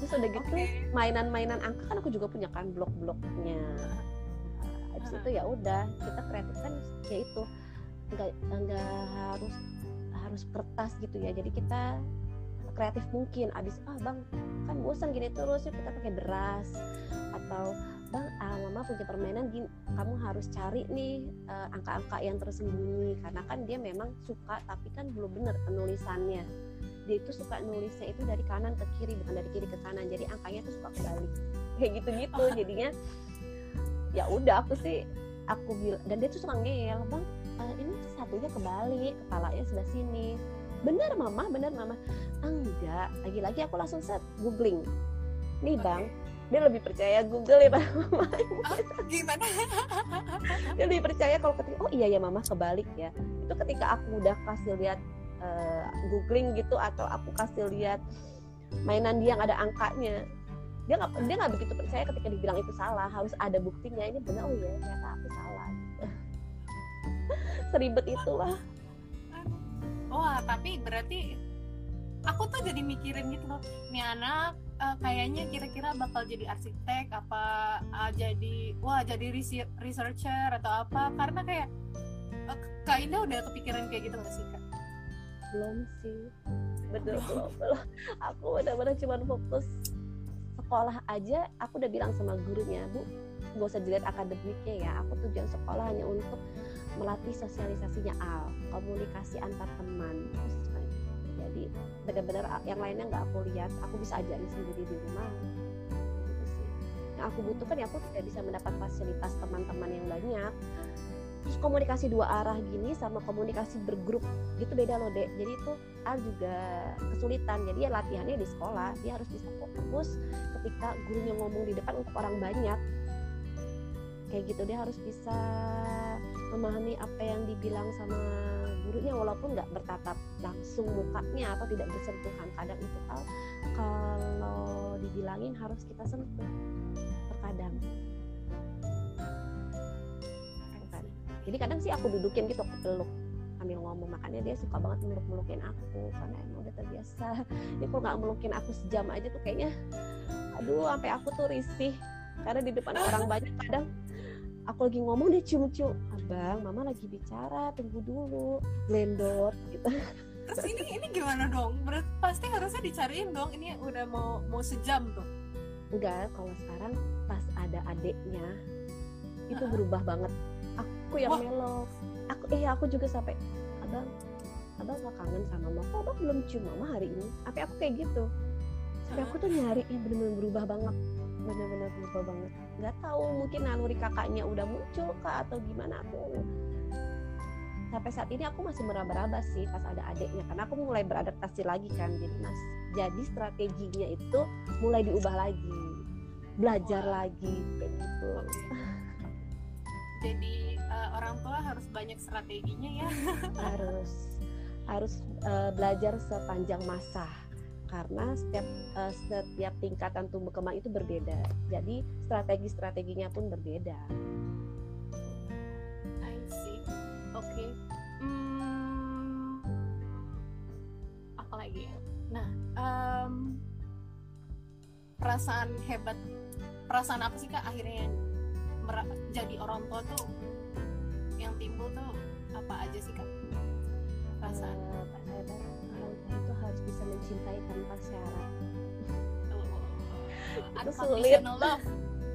Terus udah gitu okay. mainan-mainan angka kan aku juga punya kan blok-bloknya. Nah, habis itu ya udah kita kreatif kan ya itu. Nggak nggak harus harus kertas gitu ya. Jadi kita kreatif mungkin. Abis ah bang kan bosan gini terus ya kita pakai beras. Atau bang ah, mama punya permainan gini kamu harus cari nih uh, angka-angka yang tersembunyi. Karena kan dia memang suka tapi kan belum benar penulisannya. Dia itu suka nulisnya itu dari kanan ke kiri bukan dari kiri ke kanan. Jadi angkanya tuh suka kebalik. [LAUGHS] Kayak gitu-gitu [LAUGHS] jadinya ya udah aku sih aku bilang dan dia tuh suka ngeyel bang uh, ini satunya kebalik kepalanya sebelah sini benar mama benar mama. Enggak lagi-lagi aku langsung set googling. Nih bang dia lebih percaya Google ya pak mama oh, gimana? [LAUGHS] Dia lebih percaya kalau ketika oh iya ya mama kebalik ya. Itu ketika aku udah kasih lihat uh, googling gitu atau aku kasih lihat mainan dia yang ada angkanya dia nggak dia nggak begitu percaya ketika dibilang itu salah harus ada buktinya. Ini benar oh ya ternyata aku salah. Gitu [LAUGHS] seribet itulah oh tapi berarti aku tuh jadi mikirin gitu loh ini anak uh, kayaknya kira-kira bakal jadi arsitek apa uh, jadi wah jadi researcher atau apa? Karena kayak uh, kak Indah udah kepikiran kayak gitu gak sih kak? Belum sih. Betul. Belum belum. [LAUGHS] Aku benar-benar cuma fokus sekolah aja. Aku udah bilang sama gurunya bu gak usah dilihat akademiknya ya. Aku tujuan sekolah hanya untuk melatih sosialisasinya al. Komunikasi antar teman jadi benar-benar yang lainnya nggak aku lihat. Aku bisa ajarin sendiri di rumah. Gitu yang aku butuhkan ya aku tidak bisa mendapat fasilitas teman-teman yang banyak. Terus komunikasi dua arah gini sama komunikasi bergrup gitu beda loh dek. Jadi itu Al juga kesulitan. Jadi ya latihannya di sekolah dia harus bisa fokus ketika gurunya ngomong di depan untuk orang banyak kayak gitu. Dia harus bisa memahami apa yang dibilang sama gurunya walaupun nggak bertatap langsung mukanya atau tidak bersentuhan. Kadang itu Al kalau dibilangin harus kita sentuh terkadang. Jadi kadang sih aku dudukin gitu aku peluk sambil ngomong. Makanya dia suka banget meluk melukin aku karena emang udah terbiasa. [LAUGHS] Ini kalau nggak melukin aku sejam aja tuh kayaknya aduh sampai aku tuh risih. Karena di depan orang banyak kadang aku lagi ngomong dia cium-cium. Abang mama lagi bicara tunggu dulu. Blendor gitu. Terus ini ini gimana dong? Berarti pasti harusnya dicariin dong. Ini udah mau mau sejam tuh. Enggak kalau sekarang pas ada adeknya itu berubah banget. Aku yang melo aku eh aku juga sampai abang abang gak kangen sama mama. Kok abang belum cium mama hari ini? Tapi aku kayak gitu. Sampai aku tuh nyari yang bener-bener berubah banget bener-bener berubah banget. Nggak tahu mungkin naluri kakaknya udah muncul kak atau gimana aku sampai saat ini aku masih meraba-raba sih pas ada adiknya karena aku mulai beradaptasi lagi kan jadi mas. Jadi strateginya itu mulai diubah lagi belajar lagi kayak gitu. Jadi uh, orang tua harus banyak strateginya ya. [LAUGHS] Harus harus uh, belajar sepanjang masa karena setiap uh, setiap tingkatan tumbuh kembang itu berbeda. Jadi strategi strateginya pun berbeda. Okay. hmm, apa lagi ya? Nah um, perasaan hebat perasaan apa sih kak akhirnya yang jadi orang tua tuh yang timbul tuh apa aja sih kak? Perasaan. Uh, hebat itu harus bisa mencintai tanpa syarat. Oh, itu sulit. love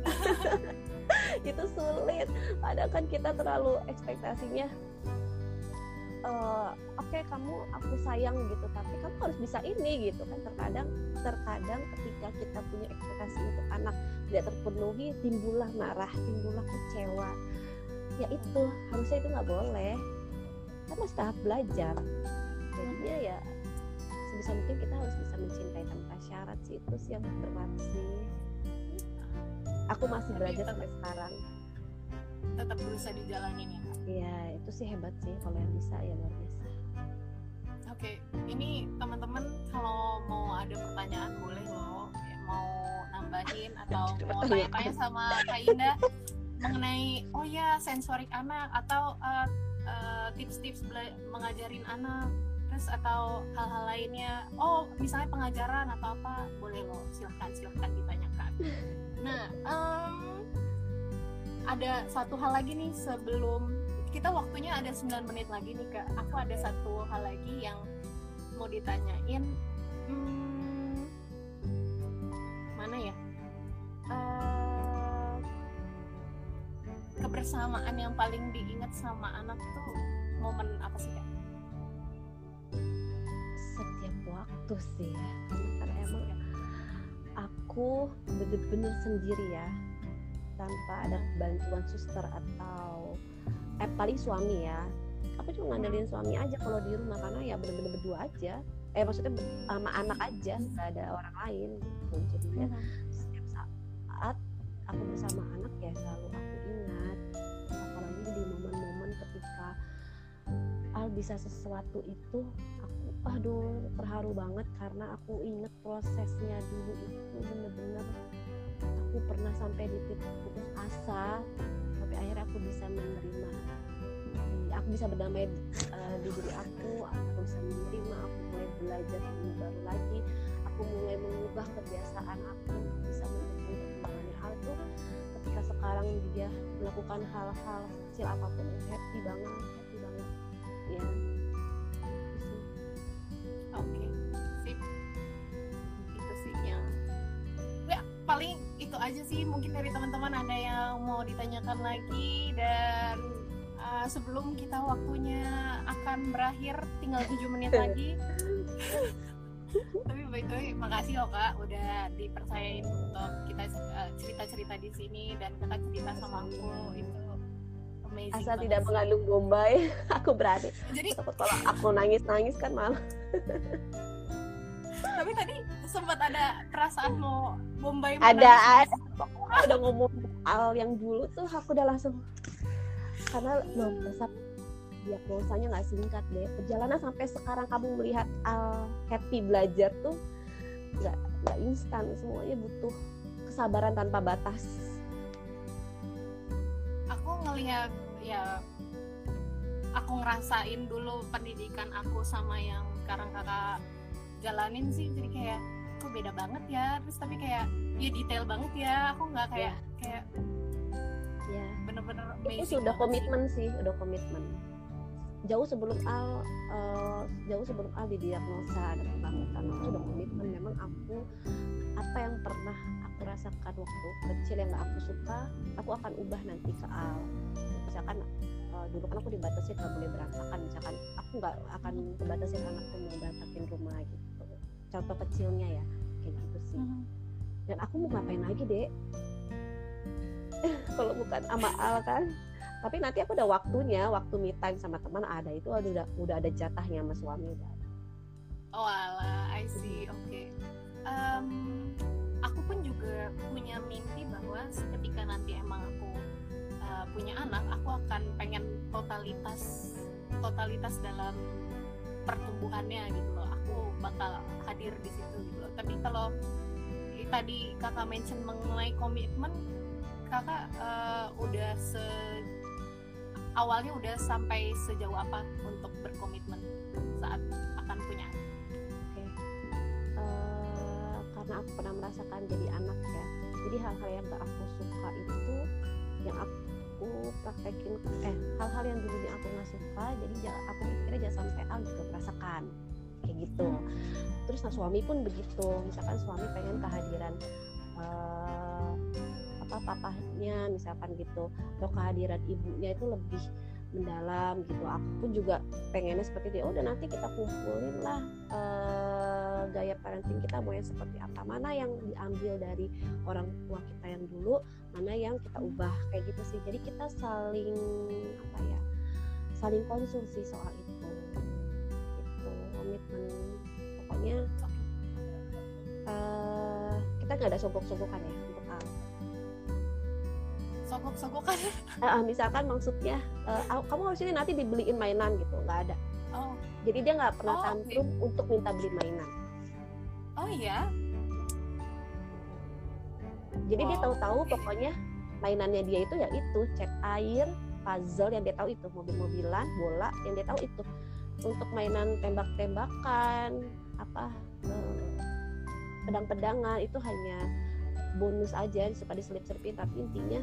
[LAUGHS] itu sulit. Padahal kan kita terlalu ekspektasinya uh, oke okay, kamu aku sayang gitu tapi kamu harus bisa ini gitu kan. Terkadang terkadang ketika kita punya ekspektasi untuk anak tidak terpenuhi timbullah marah timbullah kecewa. Ya itu harusnya itu nggak boleh. Kan masih tahap belajar. Jadinya ya sebisa mungkin kita harus bisa mencintai tanpa syarat sih itu sih yang berat sih. Aku masih belajar sampai sekarang. tetap berusaha dijalanin ya iya itu sih hebat sih kalau yang bisa ya luar biasa. Oke okay. ini teman-teman kalau mau ada pertanyaan boleh loh ya, mau nambahin [LAUGHS] atau mau tanya-tanya sama Kak Indah mengenai oh ya sensorik anak atau uh, uh, tips-tips mengajarin anak terus atau hal-hal lainnya oh misalnya pengajaran atau apa boleh loh silahkan silahkan ditanyakan. Nah um, ada satu hal lagi nih sebelum kita waktunya ada 9 menit lagi nih kak. Aku ada satu hal lagi yang mau ditanyain. Hmm, mana ya? Kebersamaan yang paling diingat sama anak tuh momen apa sih kak waktu sih ya. Karena emang aku bener-bener sendiri ya tanpa ada bantuan suster atau eh paling suami ya. Aku cuma ngandelin suami aja kalau di rumah karena ya bener-bener berdua aja. Eh maksudnya sama anak aja nggak ada orang lain gitu. Jadinya setiap saat aku bersama anak ya selalu aku ingat. Apalagi di momen-momen ketika Al bisa sesuatu itu aduh terharu banget karena aku inget prosesnya dulu itu bener-bener aku pernah sampai di titik putus asa tapi akhirnya aku bisa menerima. Aku bisa berdamai uh, di diri aku aku bisa menerima aku mulai belajar ilmu baru lagi aku mulai mengubah kebiasaan aku bisa mendukung perkembangannya hal itu. Ketika sekarang dia melakukan hal-hal kecil apa pun happy banget happy banget. Ya oke okay. sip. Itu sih yang ya paling itu aja sih mungkin dari teman-teman ada yang mau ditanyakan lagi dan uh, sebelum kita waktunya akan berakhir tinggal tujuh menit lagi. Tapi the way makasih loh kak udah dipercayain untuk kita uh, cerita-cerita di sini dan kakak cerita sama aku. Itu amazing asal tidak mengandung bombay [LAUGHS] aku berani. Jadi kalau aku nangis-nangis kan malah tapi tadi sempat ada perasaan mau Bombay ada ada. Udah ngomong al yang dulu tuh aku udah langsung. Karena belum resep diagnosanya nggak singkat deh. Perjalanan sampai sekarang kamu melihat al happy belajar tuh nggak nggak instan. Semuanya butuh kesabaran tanpa batas. Aku ngelihat ya aku ngerasain dulu pendidikan aku sama yang sekarang kakak jalanin sih. Jadi kayak kok beda banget ya? Terus tapi kayak ya detail banget ya. Aku nggak kayak yeah. kayak ya bener-bener itu sudah komitmen sih udah komitmen. Jauh sebelum al uh, jauh sebelum al didiagnosa ada kebangkitan itu sudah komitmen. Memang aku apa yang pernah aku rasakan waktu kecil yang gak aku suka aku akan ubah nanti ke al. Misalkan uh, dulu kan aku dibatasi nggak boleh berantakan. Misalkan aku nggak akan kebatasin anakku mau berantakin rumah gitu. Contoh kecilnya ya kayak gitu sih. Mm -hmm. dan aku mau ngapain lagi dek? [LAUGHS] Kalau bukan sama Al kan. Tapi nanti aku udah waktunya waktu me time sama teman ada itu udah udah ada jatahnya sama suami udah oh ala I see. Oke. Okay. um, aku pun juga punya mimpi bahwa ketika nanti emang aku uh, punya anak aku akan pengen totalitas totalitas dalam pertumbuhannya gitu loh aku bakal hadir di situ gitu loh tapi kalau tadi kakak mention mengenai komitmen kakak uh, udah se awalnya udah sampai sejauh apa untuk berkomitmen saat akan punya anak? Oke, eh, karena aku pernah merasakan jadi anak ya. Jadi hal-hal yang gak aku suka itu yang aku praktekin eh hal-hal yang dulunya aku nggak suka jadi aku mikirnya jangan sampai Al juga merasakan. Kayak gitu. Terus nah, suami pun begitu. Misalkan suami pengen kehadiran uh, apa papahnya misalkan gitu. Atau kehadiran ibunya itu lebih mendalam gitu. Aku pun juga pengennya seperti dia udah nanti kita kumpulin lah uh, gaya parenting kita mau yang seperti apa. Mana yang diambil dari orang tua kita yang dulu mana yang kita ubah. Kayak gitu sih. Jadi kita saling apa ya saling konsumsi soal itu. Itu komitmen. Pokoknya uh, kita nggak ada sogok-sogokan ya sogok-sogokan uh, [LAUGHS] misalkan maksudnya uh, kamu harus ini nanti dibeliin mainan gitu nggak ada oh. jadi dia nggak pernah oh, tantrum okay. untuk minta beli mainan oh iya jadi oh, dia tahu-tahu okay. pokoknya mainannya dia itu ya itu cat air puzzle yang dia tahu itu mobil-mobilan bola yang dia tahu itu untuk mainan tembak-tembakan apa eh, pedang-pedangan itu hanya bonus aja suka diselip-selipin tapi intinya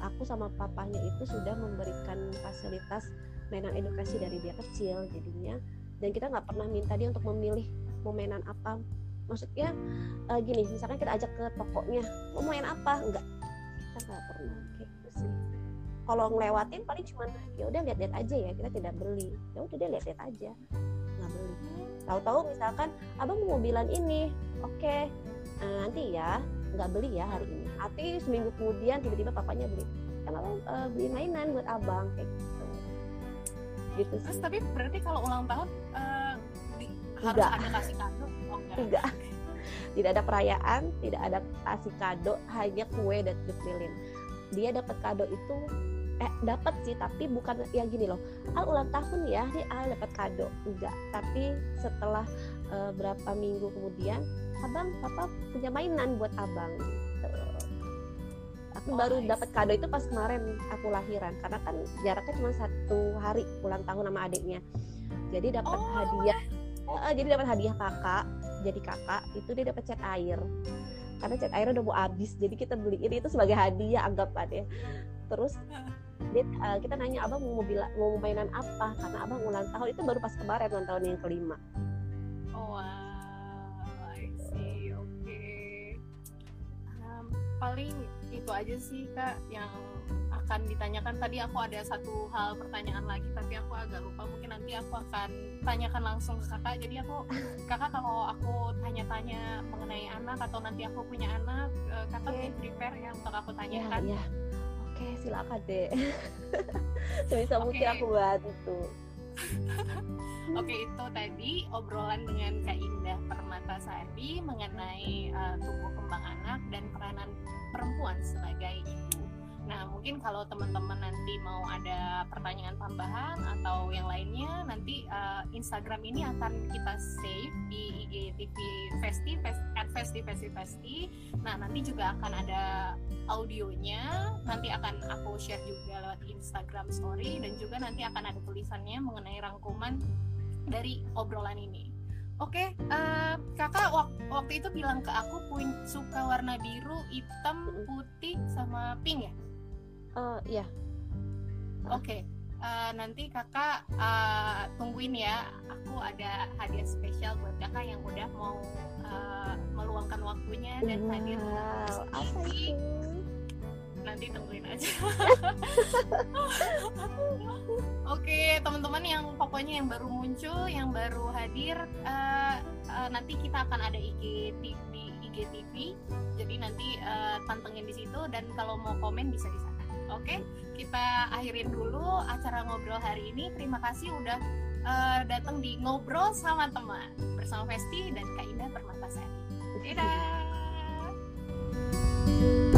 aku sama papanya itu sudah memberikan fasilitas mainan edukasi dari dia kecil jadinya. Dan kita nggak pernah minta dia untuk memilih mau mainan apa. Maksudnya uh, gini misalkan kita ajak ke tokonya mau main apa? Enggak kita nggak pernah gitu sih. Kalau ngelewatin paling cuma ya udah lihat-lihat aja ya kita tidak beli. Ya udah dia lihat-lihat aja. Nggak beli. Tahu-tahu misalkan abang mau mobilan ini. Oke. okay, uh, nanti ya nggak beli ya hari ini. Tapi seminggu kemudian tiba-tiba papanya beli. Kan abang uh, beli mainan buat abang kayak gitu. Gitu sih. terus tapi berarti kalau ulang tahun uh, di, harus ada kasih kado? Oh, enggak. enggak tidak ada perayaan tidak ada kasih kado hanya kue dan lilin. Dia dapat kado itu eh dapat sih tapi bukan yang gini loh. Al ulang tahun ya nih al dapat kado. Enggak. Tapi setelah uh, berapa minggu kemudian abang papa punya mainan buat abang gitu. Aku oh, baru dapat kado itu pas kemarin aku lahiran karena kan jaraknya cuma satu hari ulang tahun sama adiknya. Jadi dapat oh. hadiah uh, jadi dapat hadiah kakak jadi kakak itu dia dapat cat air. Karena cat air udah mau habis jadi kita beliin itu sebagai hadiah anggap ya terus [LAUGHS] dia, uh, kita nanya abang mau mobil mau mainan apa? Karena abang ulang tahun itu baru pas kemarin ulang tahun yang kelima oh wow I see oke okay. um, paling itu aja sih kak yang akan ditanyakan tadi aku ada satu hal pertanyaan lagi tapi aku agak lupa mungkin nanti aku akan tanyakan langsung ke kakak jadi aku [LAUGHS] kakak kalau aku tanya-tanya mengenai anak atau nanti aku punya anak eh, kakak okay. prepare ya untuk aku tanyakan ya, ya Oke, silakan deh. Sebisa okay. mungkin aku bantu. [LAUGHS] Oke, itu tadi obrolan dengan Kak Indah Permata Sari mengenai uh, tumbuh kembang anak dan peranan perempuan sebagai ibu. Nah, mungkin kalau teman-teman nanti mau ada pertanyaan tambahan atau yang lainnya, nanti uh, Instagram ini akan kita save di IGTV Festi, at Festi Festi Festi. Nah, nanti juga akan ada audionya, nanti akan aku share juga lewat Instagram Story dan juga nanti akan ada tulisannya mengenai rangkuman dari obrolan ini. Oke, okay, uh, eh, kakak wak waktu itu bilang ke aku suka warna biru, hitam, putih, sama pink ya? Uh, ya oke. Okay. uh, eh, nanti kakak uh, tungguin ya. Aku ada hadiah spesial buat kakak yang udah mau uh, meluangkan waktunya dan wow, hadir apa itu nanti tungguin aja. [LAUGHS] Oke, teman-teman yang pokoknya yang baru muncul, yang baru hadir, uh, uh, nanti kita akan ada IG di IGTV jadi nanti uh, pantengin di situ dan kalau mau komen bisa di sana Oke, kita akhirin dulu acara ngobrol hari ini. Terima kasih udah uh, datang di ngobrol sama teman bersama Festi dan Kak Indah Permatasari. Dadah. thank you